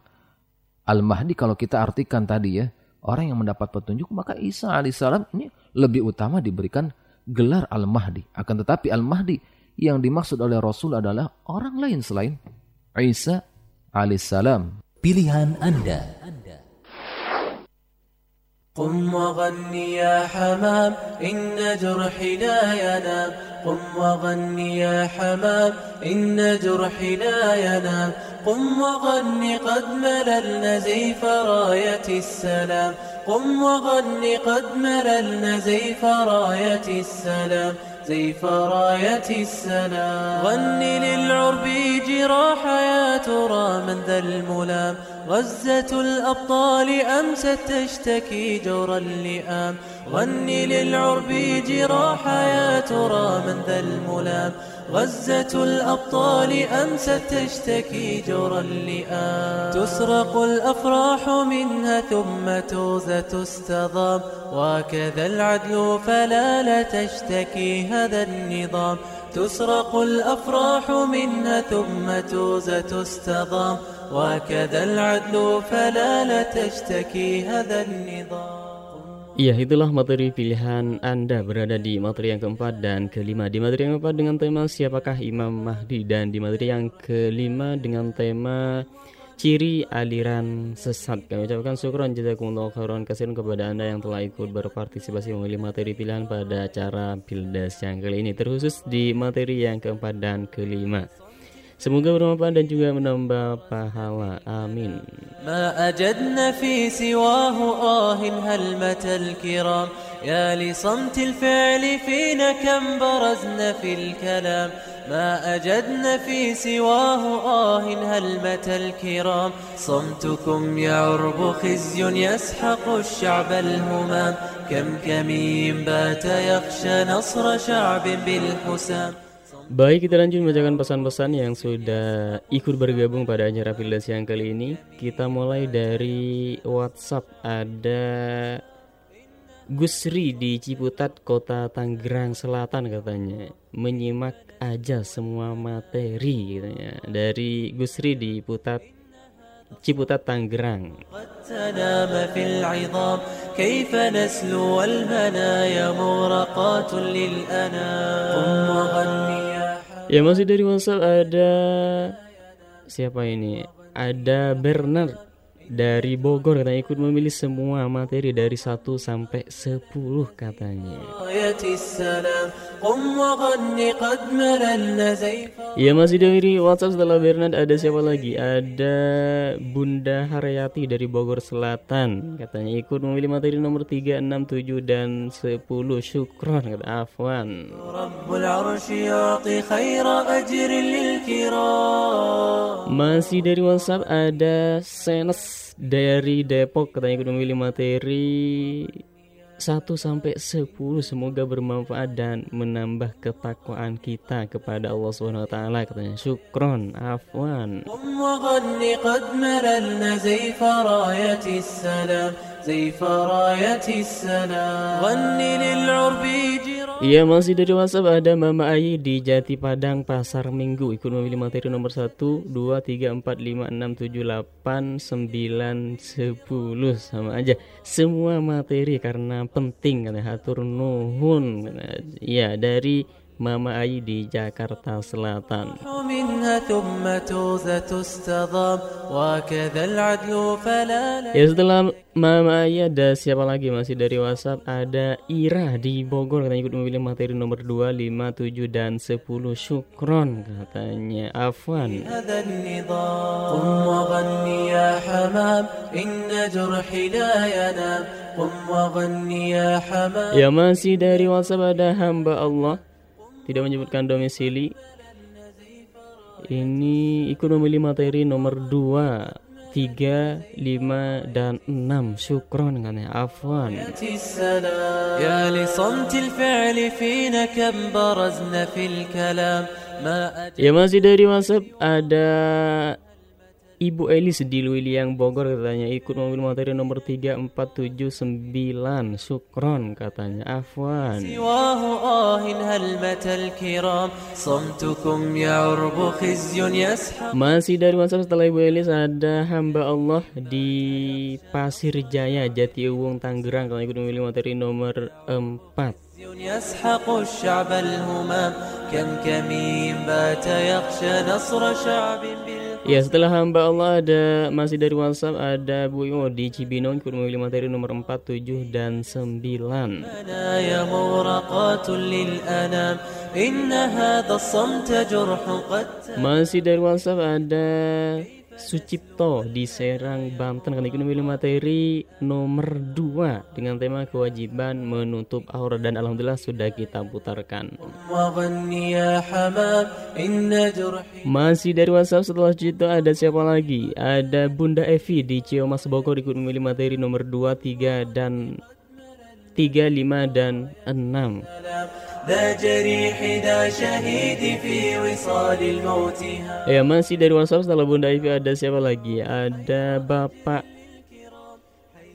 Al-Mahdi kalau kita artikan tadi ya, orang yang mendapat petunjuk maka Isa alaihissalam ini lebih utama diberikan gelar Al-Mahdi. Akan tetapi Al-Mahdi yang dimaksud oleh Rasul adalah orang lain selain Isa alaihissalam. Pilihan Anda. قم وغني يا حمام إن جرحي لا ينام. قم وغني يا حمام إن جرحي لا ينام. قم وغني قد مللنا زيف راية السلام. قم وغني قد مللنا زيف راية السلام. زيف راية السلام. غني للعرب جراح يا ترى من ذا الملام. غزة الأبطال أمست تشتكي جور اللئام غني للعرب جراح يا ترى من ذا الملام. غزة الأبطال أمست تشتكي جور اللئام تسرق الأفراح منها ثم توزة تستضام. وكذا العدل فلا لا تشتكي هذا النظام. تسرق الأفراح منها ثم توزة تستضام. وكذا العدل فلا لا تشتكي هذا النظام Iya, itulah materi pilihan Anda berada di materi yang keempat dan kelima. Di materi yang keempat dengan tema siapakah Imam Mahdi dan di materi yang kelima dengan tema ciri aliran sesat. Kami ucapkan syukuran jazakumullah khairan kasihan kepada Anda yang telah ikut berpartisipasi memilih materi pilihan pada acara Pildas yang kali ini terkhusus di materi yang keempat dan kelima. Semoga bermanfaat dan juga menambah pahala. Amin. ما أجدنا في سواه آه هلمة الكرام يا لصمت الفعل فينا كم برزنا في الكلام ما أجدنا في سواه آه هلمة الكرام صمتكم يعرب خزي يسحق الشعب الهمام كم كمين بات يخشى نصر شعب بالحسام Baik, kita lanjut membacakan pesan-pesan yang sudah ikut bergabung pada acara Pildas yang kali ini. Kita mulai dari WhatsApp ada Gusri di Ciputat, Kota Tangerang Selatan katanya. Menyimak aja semua materi katanya. Dari Gusri di Putat Ciputat Tangerang. تنام في العظام كيف نسلو والمنايا مغرقات للأنام قم وغني Ya masih dari WhatsApp ada siapa ini? ada Bernard dari Bogor katanya ikut memilih semua materi dari 1 sampai 10 katanya. Ya masih dari WhatsApp setelah Bernard ada siapa lagi? Ada Bunda Haryati dari Bogor Selatan katanya ikut memilih materi nomor 3, 6, 7 dan 10 syukron kata Afwan. Masih dari WhatsApp ada Senes dari Depok katanya ikut memilih materi. 1 sampai 10 semoga bermanfaat dan menambah ketakwaan kita kepada Allah Subhanahu wa taala katanya. Syukron afwan Iya masih dari WhatsApp ada Mama Ayi di Jati Padang Pasar Minggu. Ikut memilih materi nomor 1 2 3 4 5 6 7 8 9 10 sama aja. Semua materi karena penting karena hatur nuhun iya dari Mama Ayi di Jakarta Selatan. Ya setelah Mama Ayi ada siapa lagi masih dari WhatsApp? Ada Ira di Bogor katanya ikut memilih materi nomor 2, 5, 7 dan 10 syukron katanya. Afwan. Ya masih dari WhatsApp ada hamba Allah tidak menyebutkan domisili. Ini ikut memilih materi nomor 2 3, 5, dan 6 Syukron kan ya. Afwan. Ya masih dari WhatsApp ada Ibu Elis di Luiliang Bogor katanya ikut mobil materi nomor 3479 Sukron katanya Afwan Masih dari WhatsApp setelah Ibu Elis ada hamba Allah di Pasir Jaya Jati Uwung Tanggerang kalau ikut memilih materi nomor 4 يسحق الشعب الهمام كم كمين بات يخشى نصر شعب Ya setelah hamba Allah ada masih dari WhatsApp ada Bu Io di Cibinong ikut memilih materi nomor 4, 7 dan 9. Masih dari WhatsApp ada Sucipto di Serang, Banten kan ikut memilih materi nomor 2 dengan tema kewajiban menutup aurat dan alhamdulillah sudah kita putarkan. Masih dari WhatsApp setelah Sucipto ada siapa lagi? Ada Bunda Evi di Ciomas Bogor ikut memilih materi nomor 2, 3 dan 3, 5 dan 6. Ya masih dari WhatsApp setelah Bunda Ivi ada siapa lagi? Ada Bapak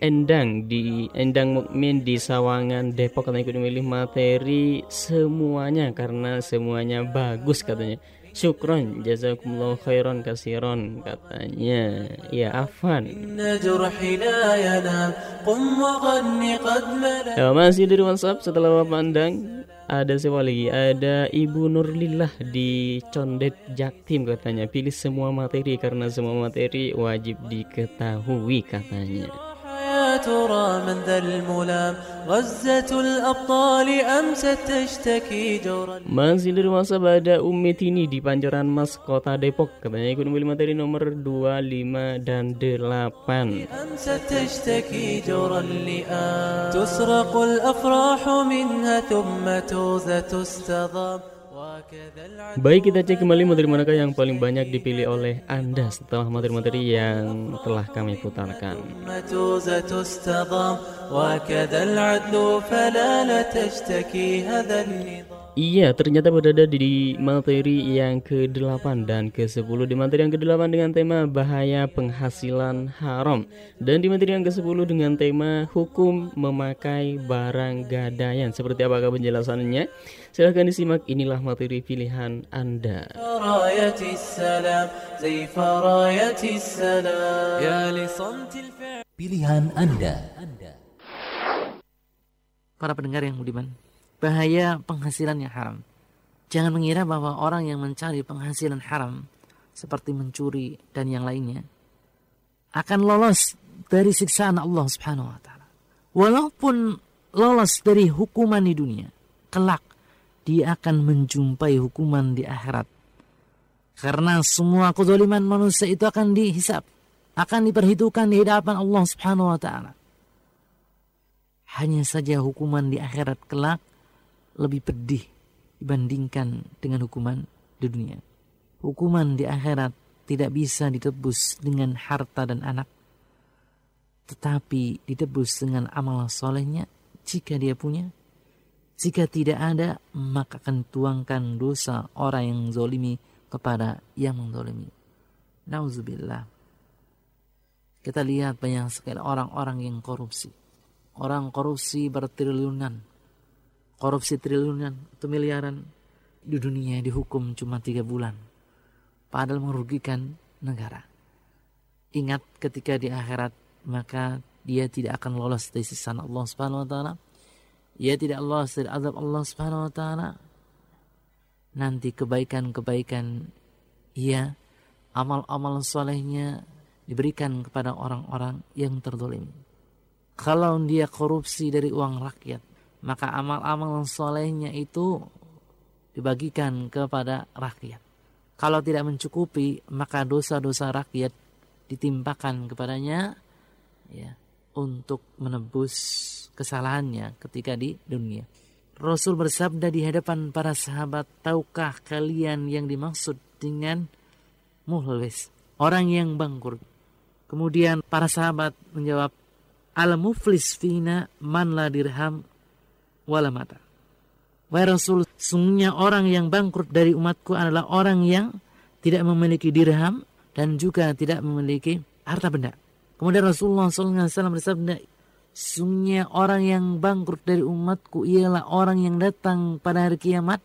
Endang di Endang Mukmin di Sawangan Depok karena ikut memilih materi semuanya karena semuanya bagus katanya. Syukron jazakumullah khairan kasiron katanya. Ya Afan. Ya, masih dari WhatsApp setelah Bapak Andang ada siapa lagi? Ada Ibu Nurlillah di Condet Jaktim katanya. Pilih semua materi karena semua materi wajib diketahui katanya ترى من ذا الملام غزة الأبطال أمست تشتكي جورا. Masih dari WhatsApp ada Umi Tini di Pancoran Mas Kota Depok Katanya ikut memilih materi nomor 2, 5, dan 8 أمست تشتكي جورا اللئام. تسرق الأفراح منها ثم توزة تستضام. Baik kita cek kembali materi manakah yang paling banyak dipilih oleh Anda setelah materi-materi yang telah kami putarkan. Iya, ternyata berada di materi yang ke-8 dan ke-10 Di materi yang ke-8 dengan tema bahaya penghasilan haram Dan di materi yang ke-10 dengan tema hukum memakai barang gadaian Seperti apakah penjelasannya? Silahkan disimak, inilah materi pilihan Anda Pilihan Anda Para pendengar yang budiman bahaya penghasilan yang haram. Jangan mengira bahwa orang yang mencari penghasilan haram seperti mencuri dan yang lainnya akan lolos dari siksaan Allah Subhanahu wa taala. Walaupun lolos dari hukuman di dunia, kelak dia akan menjumpai hukuman di akhirat. Karena semua kezaliman manusia itu akan dihisap, akan diperhitungkan di hadapan Allah Subhanahu wa taala. Hanya saja hukuman di akhirat kelak lebih pedih dibandingkan dengan hukuman di dunia. Hukuman di akhirat tidak bisa ditebus dengan harta dan anak, tetapi ditebus dengan amal solehnya jika dia punya jika tidak ada, maka akan tuangkan dosa orang yang zolimi kepada yang menzolimi. Nauzubillah. Kita lihat banyak sekali orang-orang yang korupsi. Orang korupsi bertriliunan. Korupsi triliunan atau miliaran di dunia dihukum cuma tiga bulan. Padahal merugikan negara. Ingat ketika di akhirat maka dia tidak akan lolos dari sisa Allah Subhanahu wa taala ia tidak Allah dari azab Allah Subhanahu wa taala. Nanti kebaikan-kebaikan ia amal-amal solehnya diberikan kepada orang-orang yang terdolim. Kalau dia korupsi dari uang rakyat, maka amal-amal solehnya itu dibagikan kepada rakyat. Kalau tidak mencukupi, maka dosa-dosa rakyat ditimpakan kepadanya ya untuk menebus kesalahannya ketika di dunia. Rasul bersabda di hadapan para sahabat, tahukah kalian yang dimaksud dengan muhlis, orang yang bangkrut? Kemudian para sahabat menjawab, al-muflis fina man la dirham wala mata. Wahai Rasul, sungguhnya orang yang bangkrut dari umatku adalah orang yang tidak memiliki dirham dan juga tidak memiliki harta benda. Kemudian Rasulullah SAW bersabda, Sungguhnya orang yang bangkrut dari umatku ialah orang yang datang pada hari kiamat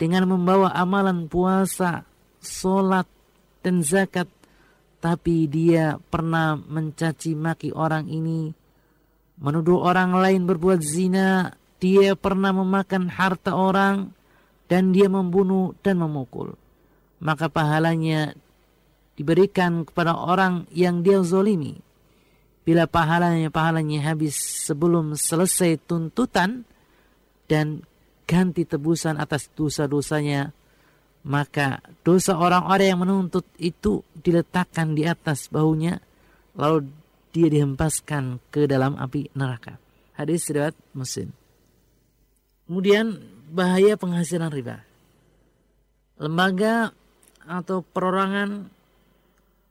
dengan membawa amalan puasa, solat, dan zakat. Tapi dia pernah mencaci maki orang ini, menuduh orang lain berbuat zina, dia pernah memakan harta orang, dan dia membunuh dan memukul. Maka pahalanya diberikan kepada orang yang dia zolimi bila pahalanya pahalanya habis sebelum selesai tuntutan dan ganti tebusan atas dosa-dosanya maka dosa orang-orang yang menuntut itu diletakkan di atas bahunya lalu dia dihempaskan ke dalam api neraka. Hadis riwayat muslim. Kemudian bahaya penghasilan riba. Lembaga atau perorangan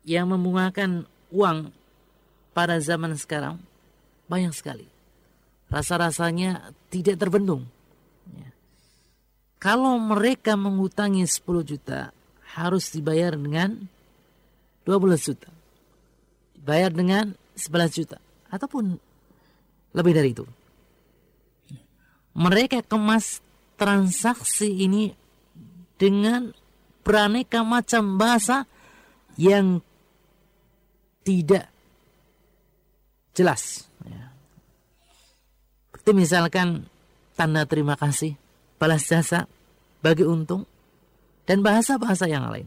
yang membungakan uang pada zaman sekarang banyak sekali. Rasa-rasanya tidak terbendung. Ya. Kalau mereka mengutangi 10 juta, harus dibayar dengan 12 juta. Dibayar dengan 11 juta. Ataupun lebih dari itu. Mereka kemas transaksi ini dengan beraneka macam bahasa yang tidak jelas. Ya. Seperti misalkan tanda terima kasih, balas jasa, bagi untung, dan bahasa-bahasa yang lain.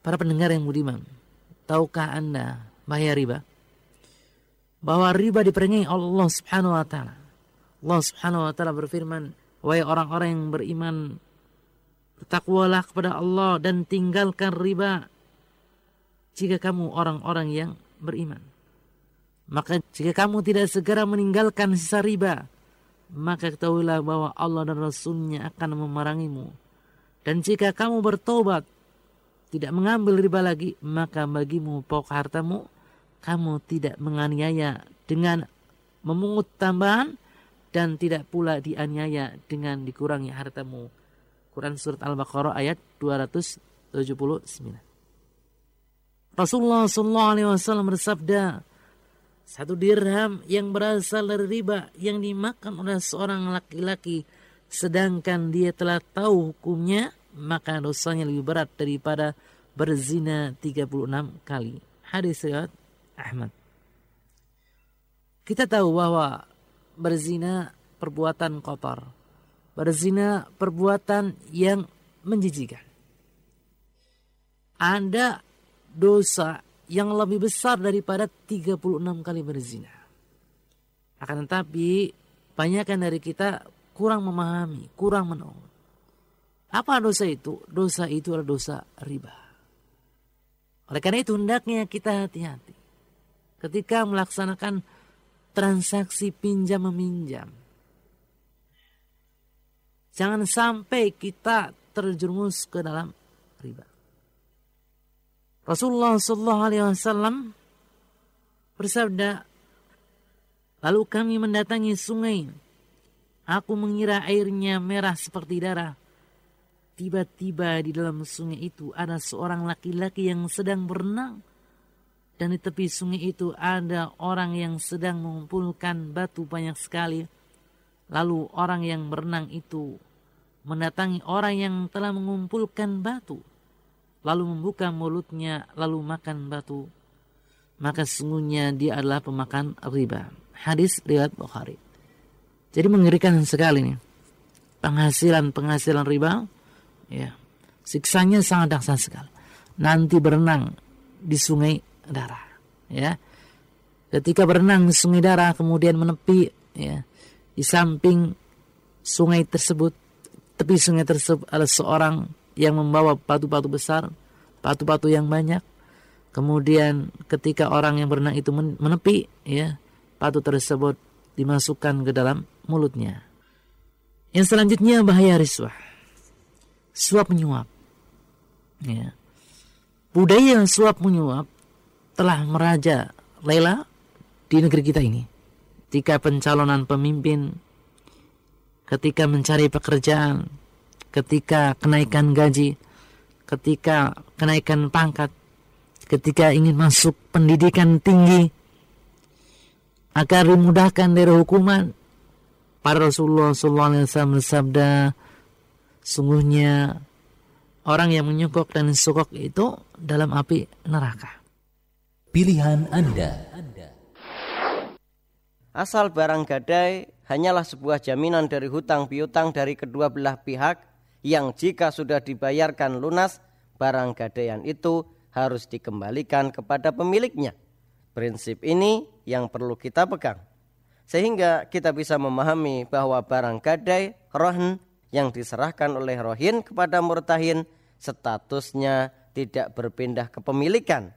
Para pendengar yang budiman, tahukah Anda bahaya riba? Bahwa riba diperingati Allah Subhanahu wa taala. Allah Subhanahu wa taala berfirman, "Wahai orang-orang yang beriman, bertakwalah kepada Allah dan tinggalkan riba jika kamu orang-orang yang beriman." Maka jika kamu tidak segera meninggalkan sisa riba, maka ketahuilah bahwa Allah dan Rasulnya akan memerangimu. Dan jika kamu bertobat, tidak mengambil riba lagi, maka bagimu pokok hartamu, kamu tidak menganiaya dengan memungut tambahan dan tidak pula dianiaya dengan dikurangi hartamu. Quran Surat Al-Baqarah ayat 279. Rasulullah SAW bersabda, satu dirham yang berasal dari riba yang dimakan oleh seorang laki-laki sedangkan dia telah tahu hukumnya maka dosanya lebih berat daripada berzina 36 kali. Hadis riwayat Ahmad. Kita tahu bahwa berzina perbuatan kotor. Berzina perbuatan yang menjijikan. Ada dosa yang lebih besar daripada 36 kali berzina. Akan tetapi banyakkan dari kita kurang memahami, kurang menolong. Apa dosa itu? Dosa itu adalah dosa riba. Oleh karena itu hendaknya kita hati-hati ketika melaksanakan transaksi pinjam meminjam. Jangan sampai kita terjerumus ke dalam riba. Rasulullah Shallallahu Alaihi Wasallam bersabda, lalu kami mendatangi sungai. Aku mengira airnya merah seperti darah. Tiba-tiba di dalam sungai itu ada seorang laki-laki yang sedang berenang. Dan di tepi sungai itu ada orang yang sedang mengumpulkan batu banyak sekali. Lalu orang yang berenang itu mendatangi orang yang telah mengumpulkan batu lalu membuka mulutnya lalu makan batu. Maka sesungguhnya dia adalah pemakan riba. Hadis riwayat Bukhari. Jadi mengerikan sekali nih penghasilan penghasilan riba ya siksanya sangat dahsyat sekali. Nanti berenang di sungai darah ya. Ketika berenang di sungai darah kemudian menepi ya di samping sungai tersebut tepi sungai tersebut ada seorang yang membawa batu-batu besar, batu-batu yang banyak. Kemudian ketika orang yang berenang itu menepi, ya, batu tersebut dimasukkan ke dalam mulutnya. Yang selanjutnya bahaya riswah. Suap menyuap. Ya. Budaya suap menyuap telah meraja lela di negeri kita ini. Ketika pencalonan pemimpin, ketika mencari pekerjaan, ketika kenaikan gaji, ketika kenaikan pangkat, ketika ingin masuk pendidikan tinggi, agar dimudahkan dari hukuman. Para Rasulullah SAW bersabda, sungguhnya orang yang menyokok dan sokok itu dalam api neraka. Pilihan Anda. Asal barang gadai hanyalah sebuah jaminan dari hutang piutang dari kedua belah pihak yang jika sudah dibayarkan lunas, barang gadaian itu harus dikembalikan kepada pemiliknya. Prinsip ini yang perlu kita pegang. Sehingga kita bisa memahami bahwa barang gadai rohn yang diserahkan oleh rohin kepada murtahin statusnya tidak berpindah kepemilikan.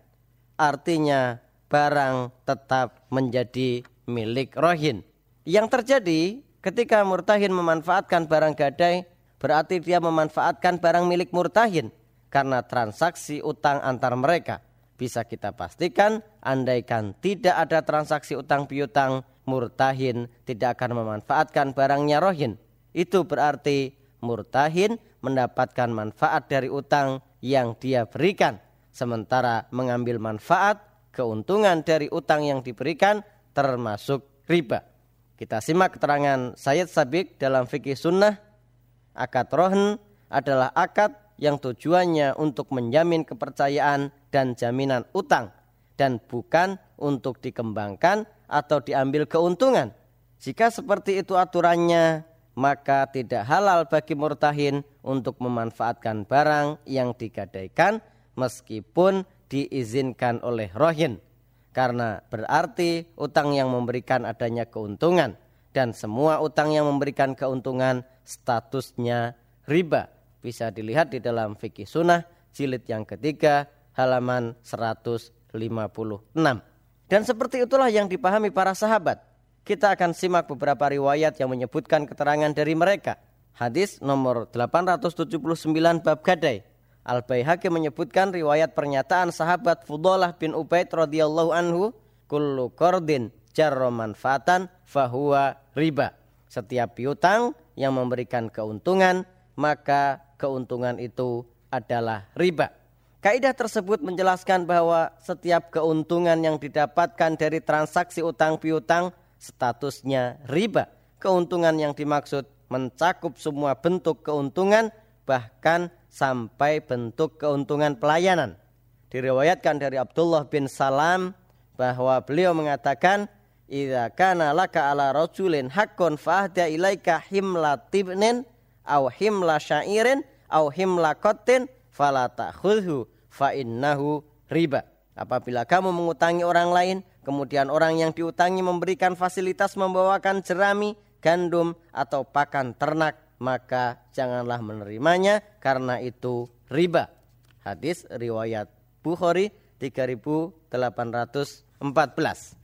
Artinya barang tetap menjadi milik rohin. Yang terjadi ketika murtahin memanfaatkan barang gadai berarti dia memanfaatkan barang milik murtahin karena transaksi utang antar mereka. Bisa kita pastikan andaikan tidak ada transaksi utang piutang, murtahin tidak akan memanfaatkan barangnya rohin. Itu berarti murtahin mendapatkan manfaat dari utang yang dia berikan. Sementara mengambil manfaat, keuntungan dari utang yang diberikan termasuk riba. Kita simak keterangan Sayyid Sabik dalam fikih sunnah Akad rohn adalah akad yang tujuannya untuk menjamin kepercayaan dan jaminan utang dan bukan untuk dikembangkan atau diambil keuntungan. Jika seperti itu aturannya, maka tidak halal bagi murtahin untuk memanfaatkan barang yang digadaikan meskipun diizinkan oleh rohin. Karena berarti utang yang memberikan adanya keuntungan dan semua utang yang memberikan keuntungan statusnya riba. Bisa dilihat di dalam fikih sunnah jilid yang ketiga halaman 156. Dan seperti itulah yang dipahami para sahabat. Kita akan simak beberapa riwayat yang menyebutkan keterangan dari mereka. Hadis nomor 879 bab gadai. Al Baihaqi menyebutkan riwayat pernyataan sahabat Fudalah bin Ubaid radhiyallahu anhu, kullu qardin jarra manfaatan fahuwa riba. Setiap piutang yang memberikan keuntungan, maka keuntungan itu adalah riba. Kaidah tersebut menjelaskan bahwa setiap keuntungan yang didapatkan dari transaksi utang piutang statusnya riba. Keuntungan yang dimaksud mencakup semua bentuk keuntungan bahkan sampai bentuk keuntungan pelayanan. Diriwayatkan dari Abdullah bin Salam bahwa beliau mengatakan Idza kana laka ala rajulin haqqun fahda ilaika himla tibnin aw himla syairin aw himla qatin fala ta'khudhu fa innahu riba. Apabila kamu mengutangi orang lain, kemudian orang yang diutangi memberikan fasilitas membawakan jerami, gandum, atau pakan ternak, maka janganlah menerimanya karena itu riba. Hadis riwayat Bukhari 3814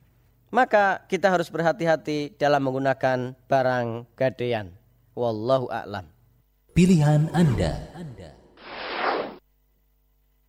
Maka kita harus berhati-hati dalam menggunakan barang gadean. Wallahu a'lam. Pilihan Anda.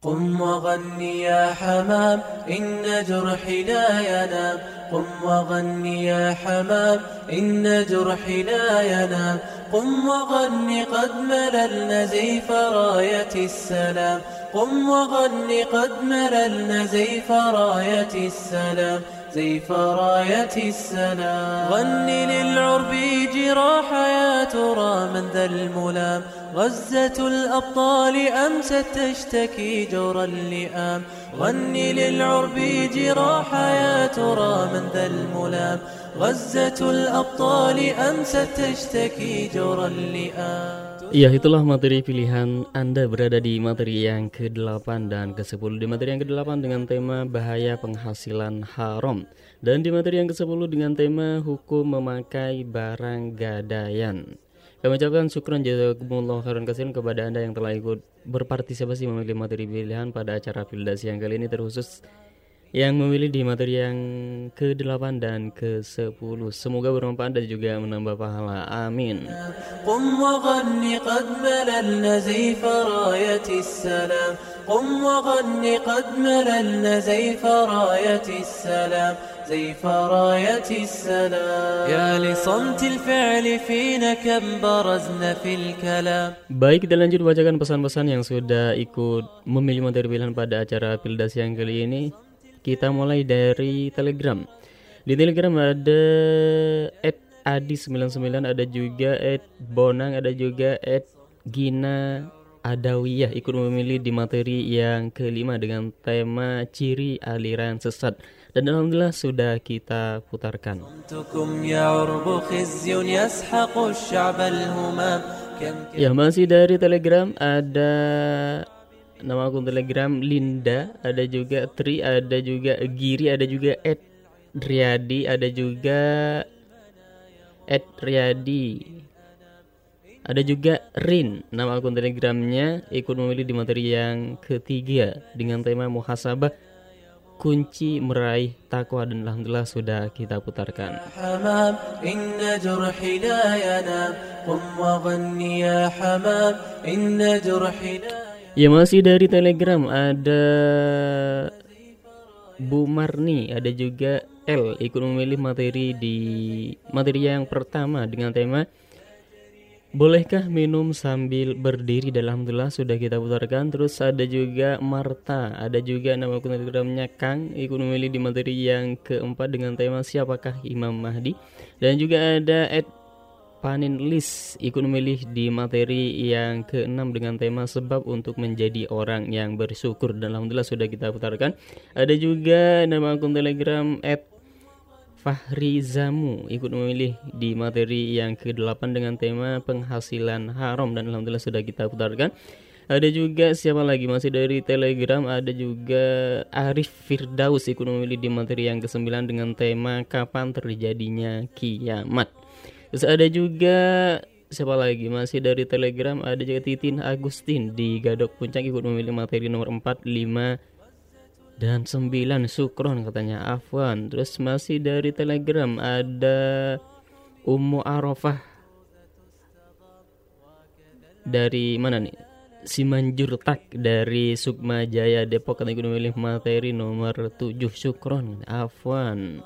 قم وغني يا حمام إن جرحي لا ينام قم وغني يا حمام إن جرحي لا ينام قم وغني قد مللنا زيف راية السلام قم وغني قد مللنا زيف راية السلام زيف راية السلام غني للعرب جراح يا ترى من ذا الملام. غزة الأبطال أمست تشتكي جور اللئام. غني للعرب جراح يا ترى من ذا الملام. غزة الأبطال أمست تشتكي جور اللئام. Iya itulah materi pilihan Anda berada di materi yang ke-8 dan ke-10 Di materi yang ke-8 dengan tema bahaya penghasilan haram. Dan di materi yang ke-10 dengan tema hukum memakai barang gadaian. Kami ucapkan syukran jazakumullah khairan kasihan kepada Anda yang telah ikut berpartisipasi memilih materi pilihan pada acara Fildas yang kali ini terkhusus yang memilih di materi yang ke-8 dan ke-10. Semoga bermanfaat dan juga menambah pahala. Amin. قم وغني قد مللنا زيف راية السلام قم وغني قد مللنا زيف راية السلام زيف راية السلام يا لصمت الفعل فينا كم برزنا في الكلام Baik, kita lanjut bacakan pesan-pesan yang sudah ikut memilih materi pilihan pada acara Pildas yang kali ini. kita mulai dari Telegram. Di Telegram ada at @adi99, ada juga at @bonang, ada juga at @gina Adawiyah ikut memilih di materi yang kelima dengan tema ciri aliran sesat dan alhamdulillah sudah kita putarkan. Ya masih dari Telegram ada nama akun Telegram Linda, ada juga Tri, ada juga Giri, ada juga Ed Riyadi, ada juga Ed Riyadi. Ada juga Rin, nama akun Telegramnya ikut memilih di materi yang ketiga dengan tema muhasabah kunci meraih takwa dan alhamdulillah sudah kita putarkan. Ya masih dari Telegram. Ada Bu Marni, ada juga L ikut memilih materi di materi yang pertama dengan tema Bolehkah minum sambil berdiri? Dalam telah sudah kita putarkan. Terus ada juga Marta Ada juga nama akun telegramnya Kang Ikut memilih di materi yang keempat dengan tema Siapakah Imam Mahdi? Dan juga ada Panin List ikut memilih di materi yang keenam dengan tema sebab untuk menjadi orang yang bersyukur dan alhamdulillah sudah kita putarkan. Ada juga nama akun Telegram Fahri Zamu ikut memilih di materi yang ke-8 dengan tema penghasilan haram dan alhamdulillah sudah kita putarkan. Ada juga siapa lagi masih dari Telegram ada juga Arif Firdaus ikut memilih di materi yang ke-9 dengan tema kapan terjadinya kiamat. Terus ada juga siapa lagi masih dari Telegram ada juga Titin Agustin di Gadok Puncak ikut memilih materi nomor 4, 5 dan 9 Sukron katanya Afwan. Terus masih dari Telegram ada Ummu Arafah dari mana nih? Simanjur Tak dari Sukma Jaya Depok katanya ikut memilih materi nomor 7 Sukron Afwan.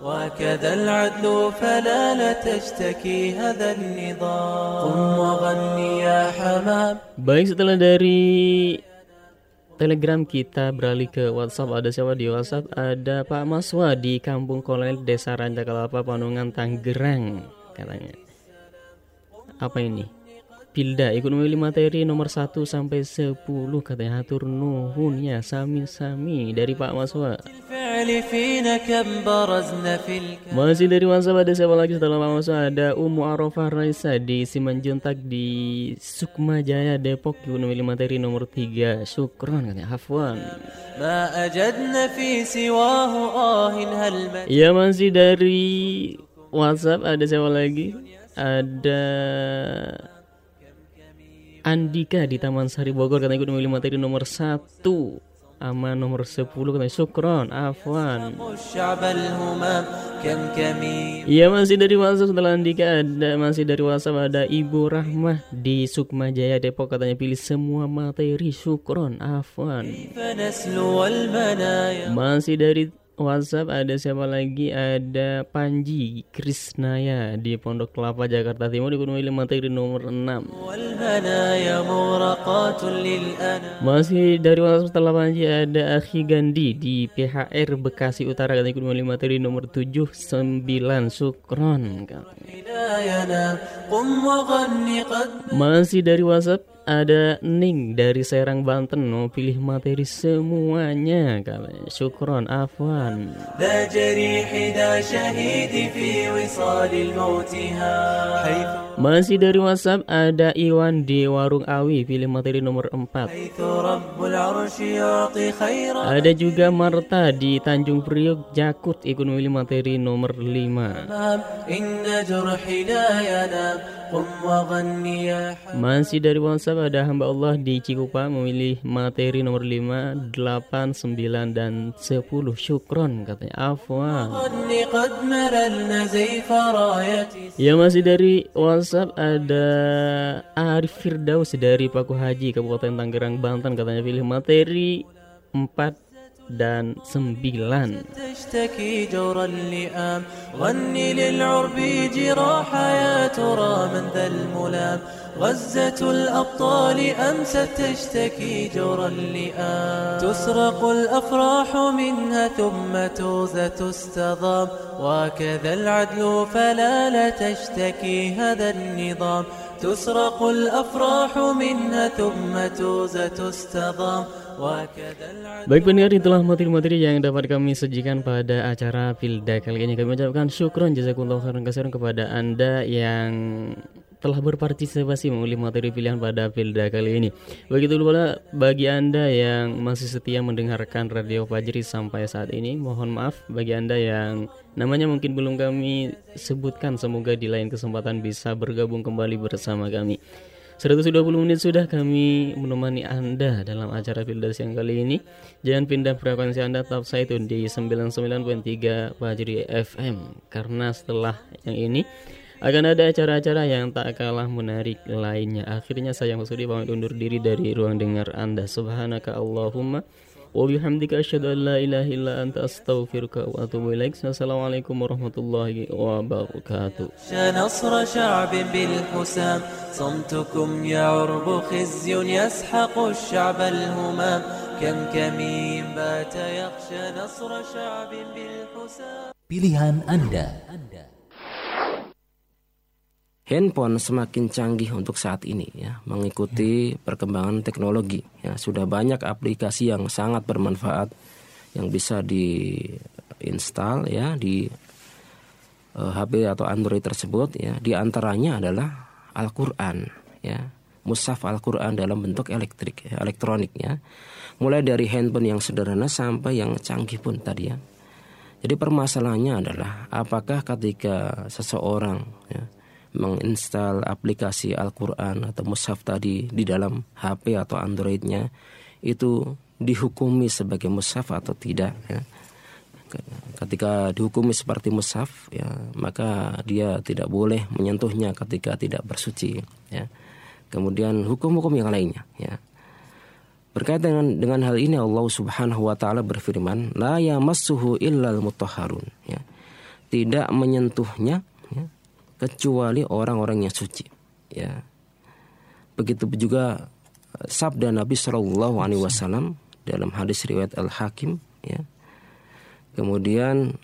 وكذا العدل فلا لا تشتكي هذا النظام قم وغني يا حمام Baik setelah dari Telegram kita beralih ke WhatsApp. Ada siapa di WhatsApp? Ada Pak Maswa di Kampung Kolonel Desa Rancakalapa, Panungan, Tanggerang katanya. Apa ini? Pilda ekonomi materi nomor 1 sampai 10 katanya hatur nuhun ya sami-sami dari Pak Maswa. Masih dari Maswa ada siapa lagi setelah Pak Maswa ada Umu Arafah Raisa di Simanjuntak di Sukma Jaya Depok ekonomi materi nomor 3 syukran katanya hafwan. Ya masih dari WhatsApp ada siapa lagi? Ada Andika di Taman Sari Bogor katanya ikut memilih materi nomor 1 Ama nomor 10 katanya Sukron Afwan. Iya masih dari WhatsApp setelah Andika ada masih dari WhatsApp ada Ibu Rahmah di Sukma Jaya Depok. Katanya pilih semua materi Sukron Afwan. Masih dari WhatsApp ada siapa lagi? Ada Panji Krisnaya di Pondok Kelapa Jakarta Timur di Gunung dipenuhi materi nomor 6. Masih dari WhatsApp setelah Panji ada Akhi Gandhi di PHR Bekasi Utara katanya dipenuhi materi nomor 79 Sukron. Masih dari WhatsApp ada Ning dari Serang Banten. Mau pilih materi semuanya kalian syukron afwan. Masih dari WhatsApp ada Iwan di Warung Awi. Pilih materi nomor 4 ada juga Marta di Tanjung Priok Jakut. Ikut pilih materi nomor 5 masih dari WhatsApp biasa pada hamba Allah di Cikupa memilih materi nomor 5, 8, 9, dan 10 Syukron katanya. Afwan. Ya masih dari WhatsApp ada Arif Firdaus dari Paku Haji Kabupaten Tangerang Banten katanya. Pilih materi 4 dan 9. تشتكي جور اللئام. غني للعرب جراح يا ترى من ذا الملام. غزة الأبطال أمست تشتكي جور اللئام. تسرق الأفراح منها ثم توزة تستضام. وكذا العدل فلا لا تشتكي هذا النظام. تسرق الأفراح منها ثم توزة تستضام. Baik pendengar itulah materi-materi yang dapat kami sajikan pada acara Pilda kali ini kami ucapkan syukron jazakumullah khairan kasiran kepada Anda yang telah berpartisipasi memilih materi pilihan pada Pilda kali ini. Begitu pula bagi Anda yang masih setia mendengarkan Radio Fajri sampai saat ini, mohon maaf bagi Anda yang namanya mungkin belum kami sebutkan, semoga di lain kesempatan bisa bergabung kembali bersama kami. 120 menit sudah kami menemani Anda dalam acara Pilda siang kali ini. Jangan pindah frekuensi Anda tetap saya tune di 99.3 Fajri FM karena setelah yang ini akan ada acara-acara yang tak kalah menarik lainnya. Akhirnya saya Masudi pamit undur diri dari ruang dengar Anda. Subhanaka Allahumma وبحمدك أشهد أن لا إله إلا أنت أستغفرك وأتوب إليك. السلام عليكم ورحمة الله وبركاته. نصر شعب بالحسام صمتكم يا عرب خزي يسحق الشعب الهمام. كم كمين بات يخشى نصر شعب بالحسام. Pilihan Anda. Handphone semakin canggih untuk saat ini ya. Mengikuti perkembangan teknologi ya. Sudah banyak aplikasi yang sangat bermanfaat yang bisa diinstal ya di uh, HP atau Android tersebut ya. Di antaranya adalah Al-Qur'an ya. Mushaf Al-Qur'an dalam bentuk elektrik ya, elektronik ya. Mulai dari handphone yang sederhana sampai yang canggih pun tadi ya. Jadi permasalahannya adalah apakah ketika seseorang ya, menginstal aplikasi Al-Quran atau mushaf tadi di dalam HP atau Androidnya itu dihukumi sebagai mushaf atau tidak ya. Ketika dihukumi seperti mushaf ya maka dia tidak boleh menyentuhnya ketika tidak bersuci ya. Kemudian hukum-hukum yang lainnya ya. Berkaitan dengan dengan hal ini Allah Subhanahu wa taala berfirman, "La yamassuhu illal mutahharun." Ya. Tidak menyentuhnya ya, kecuali orang-orang yang suci. Ya. Begitu juga sabda Nabi Shallallahu alaihi wasallam dalam hadis riwayat Al-Hakim ya. Kemudian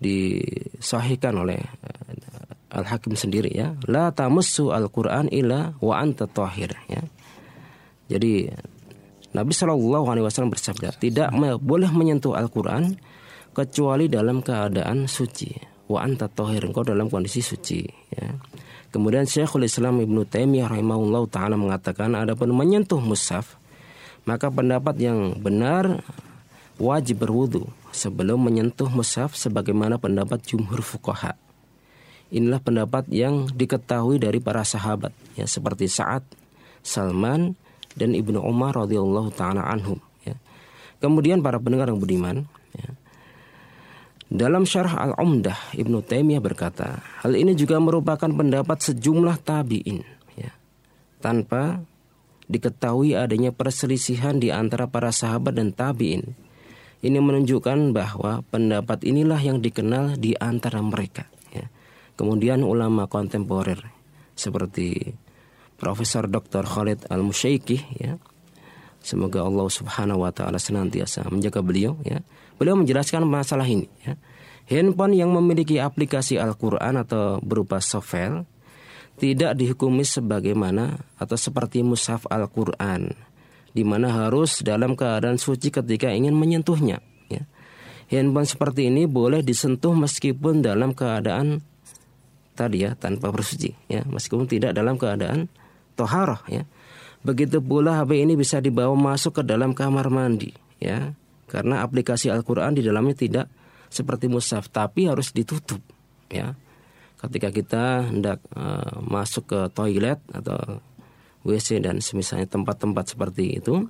disahihkan oleh eh, Al-Hakim sendiri ya. La tamassu al-Qur'an illa wa anta tahir ya. Jadi Nabi Shallallahu Alaihi Wasallam bersabda, tidak boleh menyentuh Al-Quran kecuali dalam keadaan suci. Wa anta tohir, engkau dalam kondisi suci. Ya. Kemudian Syekhul Islam Ibnu Taimiyah rahimahullah taala mengatakan ada pun menyentuh mushaf maka pendapat yang benar wajib berwudu sebelum menyentuh mushaf sebagaimana pendapat jumhur fuqaha. Inilah pendapat yang diketahui dari para sahabat ya seperti Sa'ad, Salman dan Ibnu Umar radhiyallahu taala anhum ya. Kemudian para pendengar yang budiman dalam syarah Al-Umdah, Ibnu Taimiyah berkata, hal ini juga merupakan pendapat sejumlah tabi'in. Ya. Tanpa diketahui adanya perselisihan di antara para sahabat dan tabi'in. Ini menunjukkan bahwa pendapat inilah yang dikenal di antara mereka. Ya. Kemudian ulama kontemporer seperti Profesor Dr. Khalid Al-Musyaiki ya. Semoga Allah Subhanahu wa taala senantiasa menjaga beliau ya Beliau menjelaskan masalah ini. Ya. Handphone yang memiliki aplikasi Al-Quran atau berupa software tidak dihukumi sebagaimana atau seperti mushaf Al-Quran di mana harus dalam keadaan suci ketika ingin menyentuhnya. Ya. Handphone seperti ini boleh disentuh meskipun dalam keadaan tadi ya tanpa bersuci ya meskipun tidak dalam keadaan toharoh ya. Begitu pula HP ini bisa dibawa masuk ke dalam kamar mandi ya karena aplikasi Al-Qur'an di dalamnya tidak seperti mushaf tapi harus ditutup ya. Ketika kita hendak uh, masuk ke toilet atau WC dan semisalnya tempat-tempat seperti itu,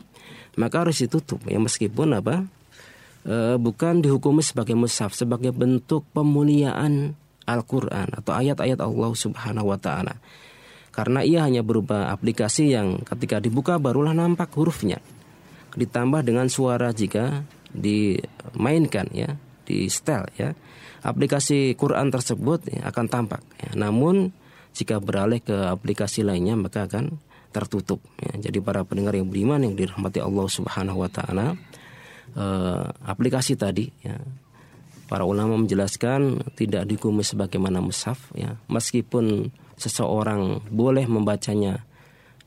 maka harus ditutup ya meskipun apa? Uh, bukan dihukumi sebagai mushaf sebagai bentuk pemuliaan Al-Qur'an atau ayat-ayat Allah Subhanahu wa taala. Karena ia hanya berupa aplikasi yang ketika dibuka barulah nampak hurufnya ditambah dengan suara jika dimainkan ya di setel ya aplikasi Quran tersebut ya, akan tampak ya. namun jika beralih ke aplikasi lainnya maka akan tertutup ya. jadi para pendengar yang beriman yang dirahmati Allah Subhanahu wa taala eh, aplikasi tadi ya para ulama menjelaskan tidak dikumis sebagaimana mushaf ya meskipun seseorang boleh membacanya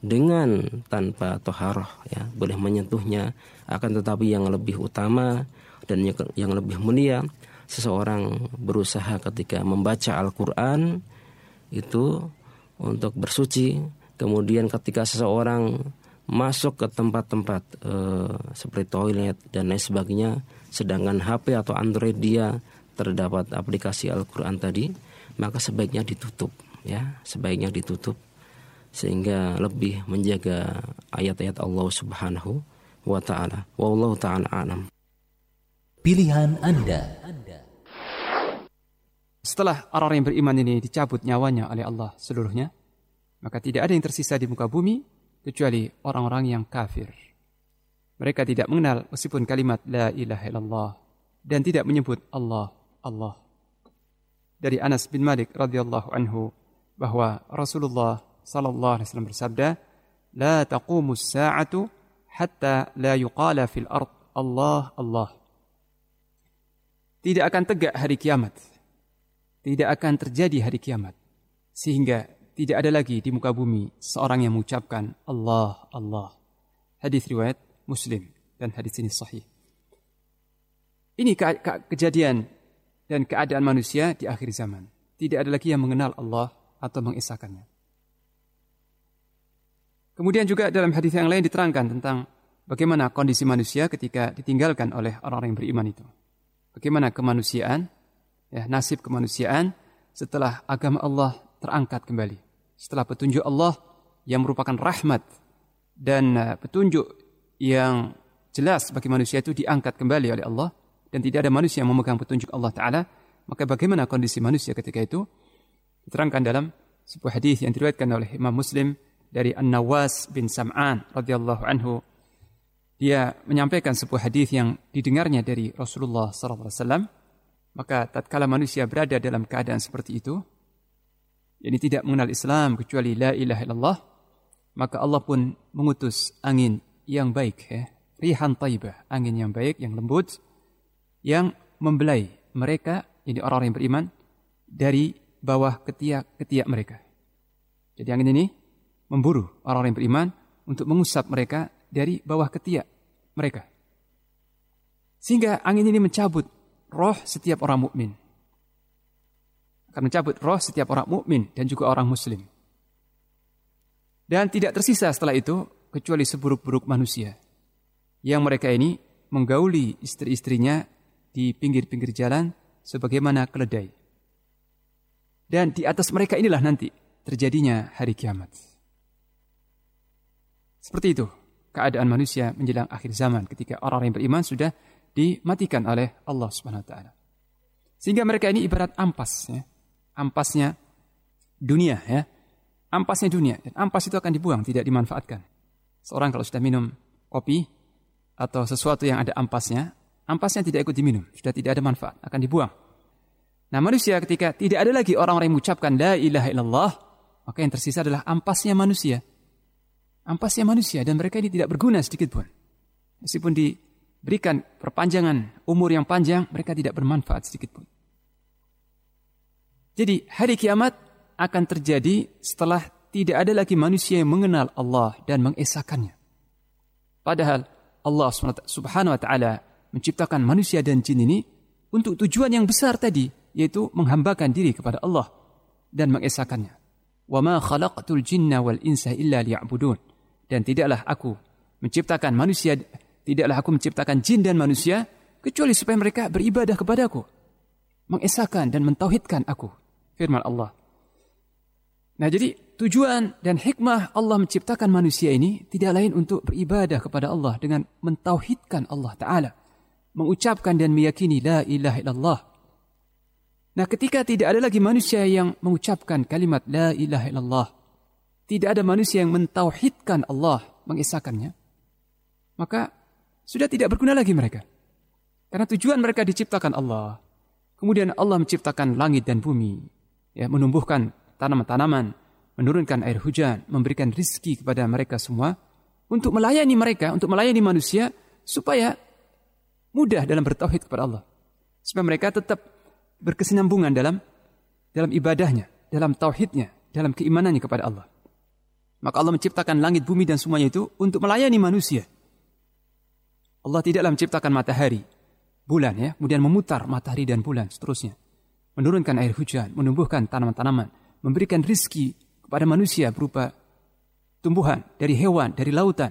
dengan tanpa toharoh ya. Boleh menyentuhnya. Akan tetapi yang lebih utama dan yang lebih mulia seseorang berusaha ketika membaca Al-Qur'an itu untuk bersuci. Kemudian ketika seseorang masuk ke tempat-tempat e, seperti toilet dan lain sebagainya sedangkan HP atau Android dia terdapat aplikasi Al-Qur'an tadi maka sebaiknya ditutup ya. Sebaiknya ditutup sehingga lebih menjaga ayat-ayat Allah Subhanahu wa taala. Wallahu taala alam. Pilihan Anda. Setelah orang-orang yang beriman ini dicabut nyawanya oleh Allah seluruhnya, maka tidak ada yang tersisa di muka bumi kecuali orang-orang yang kafir. Mereka tidak mengenal meskipun kalimat la ilaha illallah dan tidak menyebut Allah Allah. Dari Anas bin Malik radhiyallahu anhu bahwa Rasulullah sallallahu alaihi wasallam bersabda, "La taqumu as-sa'atu hatta la yuqala fil ard Allah Allah." Tidak akan tegak hari kiamat. Tidak akan terjadi hari kiamat sehingga tidak ada lagi di muka bumi seorang yang mengucapkan Allah Allah. Hadis riwayat Muslim dan hadis ini sahih. Ini ke ke kejadian dan keadaan manusia di akhir zaman. Tidak ada lagi yang mengenal Allah atau mengisahkannya. Kemudian juga dalam hadis yang lain diterangkan tentang bagaimana kondisi manusia ketika ditinggalkan oleh orang-orang yang beriman itu. Bagaimana kemanusiaan, ya, nasib kemanusiaan setelah agama Allah terangkat kembali. Setelah petunjuk Allah yang merupakan rahmat dan uh, petunjuk yang jelas bagi manusia itu diangkat kembali oleh Allah dan tidak ada manusia yang memegang petunjuk Allah Ta'ala, maka bagaimana kondisi manusia ketika itu? Diterangkan dalam sebuah hadis yang diriwayatkan oleh Imam Muslim dari An-Nawas bin Sam'an radhiyallahu anhu dia menyampaikan sebuah hadis yang didengarnya dari Rasulullah sallallahu alaihi wasallam. Maka tatkala manusia berada dalam keadaan seperti itu yakni tidak mengenal Islam kecuali la ilaha illallah maka Allah pun mengutus angin yang baik ya rihan taibah angin yang baik yang lembut yang membelai mereka ini orang-orang yang beriman dari bawah ketiak-ketiak mereka. Jadi angin ini memburu orang-orang yang beriman untuk mengusap mereka dari bawah ketiak mereka. Sehingga angin ini mencabut roh setiap orang mukmin. Akan mencabut roh setiap orang mukmin dan juga orang muslim. Dan tidak tersisa setelah itu kecuali seburuk-buruk manusia. Yang mereka ini menggauli istri-istrinya di pinggir-pinggir jalan sebagaimana keledai. Dan di atas mereka inilah nanti terjadinya hari kiamat. Seperti itu keadaan manusia menjelang akhir zaman ketika orang yang beriman sudah dimatikan oleh Allah Subhanahu wa taala. Sehingga mereka ini ibarat ampas ya. Ampasnya dunia ya ampasnya dunia. Dan ampas itu akan dibuang, tidak dimanfaatkan. Seorang kalau sudah minum kopi atau sesuatu yang ada ampasnya, ampasnya tidak ikut diminum, sudah tidak ada manfaat, akan dibuang. Nah manusia ketika tidak ada lagi orang-orang yang mengucapkan la ilaha illallah, maka yang tersisa adalah ampasnya manusia. Ampasnya manusia dan mereka ini tidak berguna sedikit pun. Meskipun diberikan perpanjangan umur yang panjang, mereka tidak bermanfaat sedikit pun. Jadi hari kiamat akan terjadi setelah tidak ada lagi manusia yang mengenal Allah dan mengesahkannya. Padahal Allah Subhanahu wa taala menciptakan manusia dan jin ini untuk tujuan yang besar tadi, yaitu menghambakan diri kepada Allah dan mengesahkannya. Wa ma jinna wal insa illa. Dan tidaklah aku menciptakan manusia, tidaklah aku menciptakan jin dan manusia kecuali supaya mereka beribadah kepadaku, mengesahkan dan mentauhidkan aku. Firman Allah Nah jadi tujuan dan hikmah Allah menciptakan manusia ini tidak lain untuk beribadah kepada Allah dengan mentauhidkan Allah Ta'ala. Mengucapkan dan meyakini la ilaha illallah. Nah ketika tidak ada lagi manusia yang mengucapkan kalimat la ilaha illallah. Tidak ada manusia yang mentauhidkan Allah, mengisahkannya. Maka sudah tidak berguna lagi mereka. Karena tujuan mereka diciptakan Allah. Kemudian Allah menciptakan langit dan bumi. ya Menumbuhkan tanaman-tanaman, menurunkan air hujan, memberikan rizki kepada mereka semua, untuk melayani mereka, untuk melayani manusia, supaya mudah dalam bertauhid kepada Allah. Supaya mereka tetap berkesinambungan dalam dalam ibadahnya, dalam tauhidnya, dalam keimanannya kepada Allah. Maka Allah menciptakan langit, bumi, dan semuanya itu untuk melayani manusia. Allah tidaklah menciptakan matahari, bulan ya, kemudian memutar matahari dan bulan seterusnya. Menurunkan air hujan, menumbuhkan tanaman-tanaman, memberikan rizki kepada manusia berupa tumbuhan, dari hewan, dari lautan.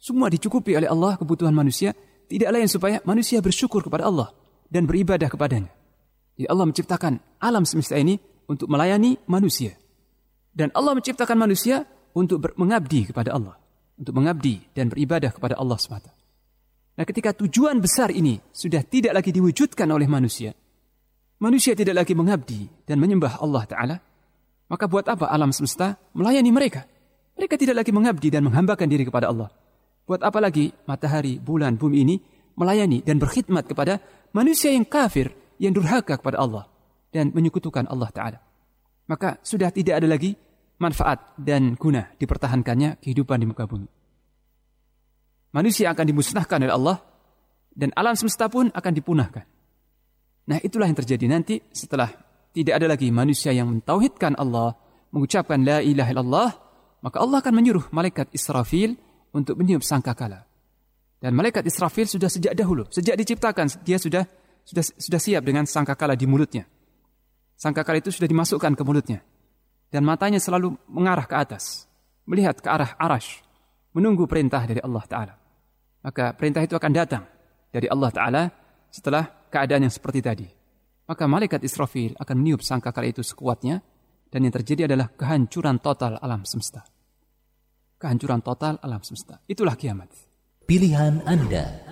Semua dicukupi oleh Allah kebutuhan manusia, tidak lain supaya manusia bersyukur kepada Allah dan beribadah kepadanya. Jadi Allah menciptakan alam semesta ini untuk melayani manusia. Dan Allah menciptakan manusia untuk mengabdi kepada Allah. Untuk mengabdi dan beribadah kepada Allah semata. Nah ketika tujuan besar ini sudah tidak lagi diwujudkan oleh manusia, manusia tidak lagi mengabdi dan menyembah Allah Ta'ala, maka buat apa alam semesta melayani mereka? Mereka tidak lagi mengabdi dan menghambakan diri kepada Allah. Buat apa lagi matahari, bulan, bumi ini melayani dan berkhidmat kepada manusia yang kafir, yang durhaka kepada Allah dan menyekutukan Allah Ta'ala. Maka sudah tidak ada lagi manfaat dan guna dipertahankannya kehidupan di muka bumi. Manusia akan dimusnahkan oleh Allah dan alam semesta pun akan dipunahkan. Nah itulah yang terjadi nanti setelah tidak ada lagi manusia yang mentauhidkan Allah, mengucapkan la ilaha illallah, maka Allah akan menyuruh malaikat Israfil untuk meniup sangkakala. Dan malaikat Israfil sudah sejak dahulu, sejak diciptakan dia sudah sudah sudah siap dengan sangkakala di mulutnya. Sangkakala itu sudah dimasukkan ke mulutnya. Dan matanya selalu mengarah ke atas, melihat ke arah arash, menunggu perintah dari Allah Ta'ala. Maka perintah itu akan datang dari Allah Ta'ala setelah keadaan yang seperti tadi maka malaikat Israfil akan meniup sangkakala itu sekuatnya dan yang terjadi adalah kehancuran total alam semesta. Kehancuran total alam semesta. Itulah kiamat. Pilihan Anda.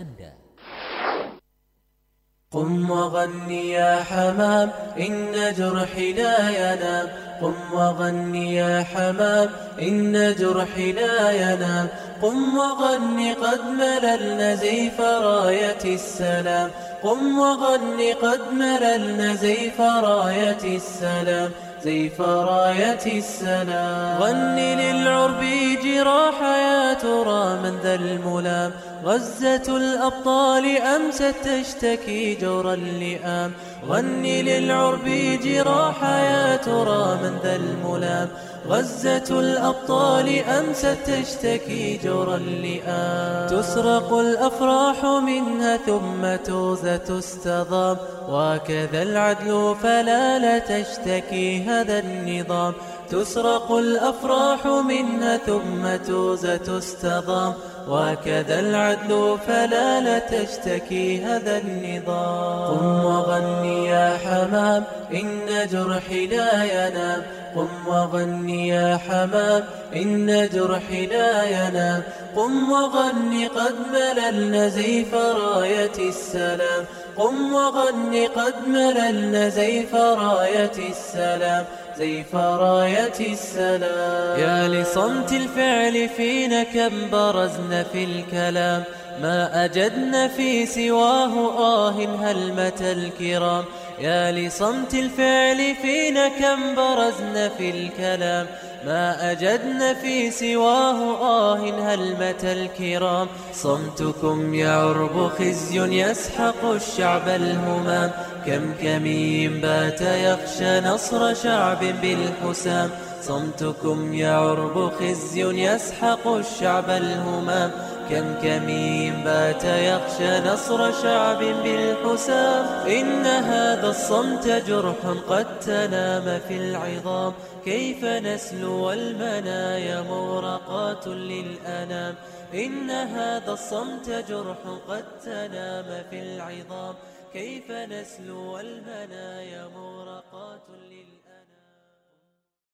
قم وغني يا حمام إن جرحي لا ينام قم وغني يا حمام إن جرحي لا ينام قم وغني قد مللنا زيف راية السلام. قم وغن قد مللنا زيف راية السلام. زيف راية السلام. غني للعرب جراح يا ترى من ذا الملام. غزة الأبطال أمست تشتكي جور اللئام غني للعرب جراح يا ترى من ذا الملام. غزة الأبطال أمست تشتكي جور اللئام تسرق الأفراح منها ثم توزة تستضام. وكذا العدل فلا لا تشتكي هذا النظام. تسرق الأفراح منها ثم توزة تستضام. وكذا العدل فلا لا تشتكي هذا النظام. قم وغني يا حمام إن جرحي لا ينام. قم وغني يا حمام إن جرحي لا ينام. قم وغني قد مللنا زيف راية السلام. قم وغني قد مللنا زيف راية السلام. زيف راية السلام. يا لصمت الفعل فينا كم برزنا في الكلام. ما أجدنا في سواه آه هلمة الكرام. يا لصمت الفعل فينا كم برزنا في الكلام. ما أجدنا في سواه آه هلمة الكرام. صمتكم يا عرب خزي يسحق الشعب الهمام. كم كمين بات يخشى نصر شعب بالحسام. صمتكم يا عرب خزي يسحق الشعب الهمام. كم كمين بات يخشى نصر شعب بالحسام. إن هذا الصمت جرح قد تنام في العظام. كيف نسلو المنايا مورقات للأنام. إن هذا الصمت جرح قد تنام في العظام. كيف نسلو المنايا مورقات للأنام.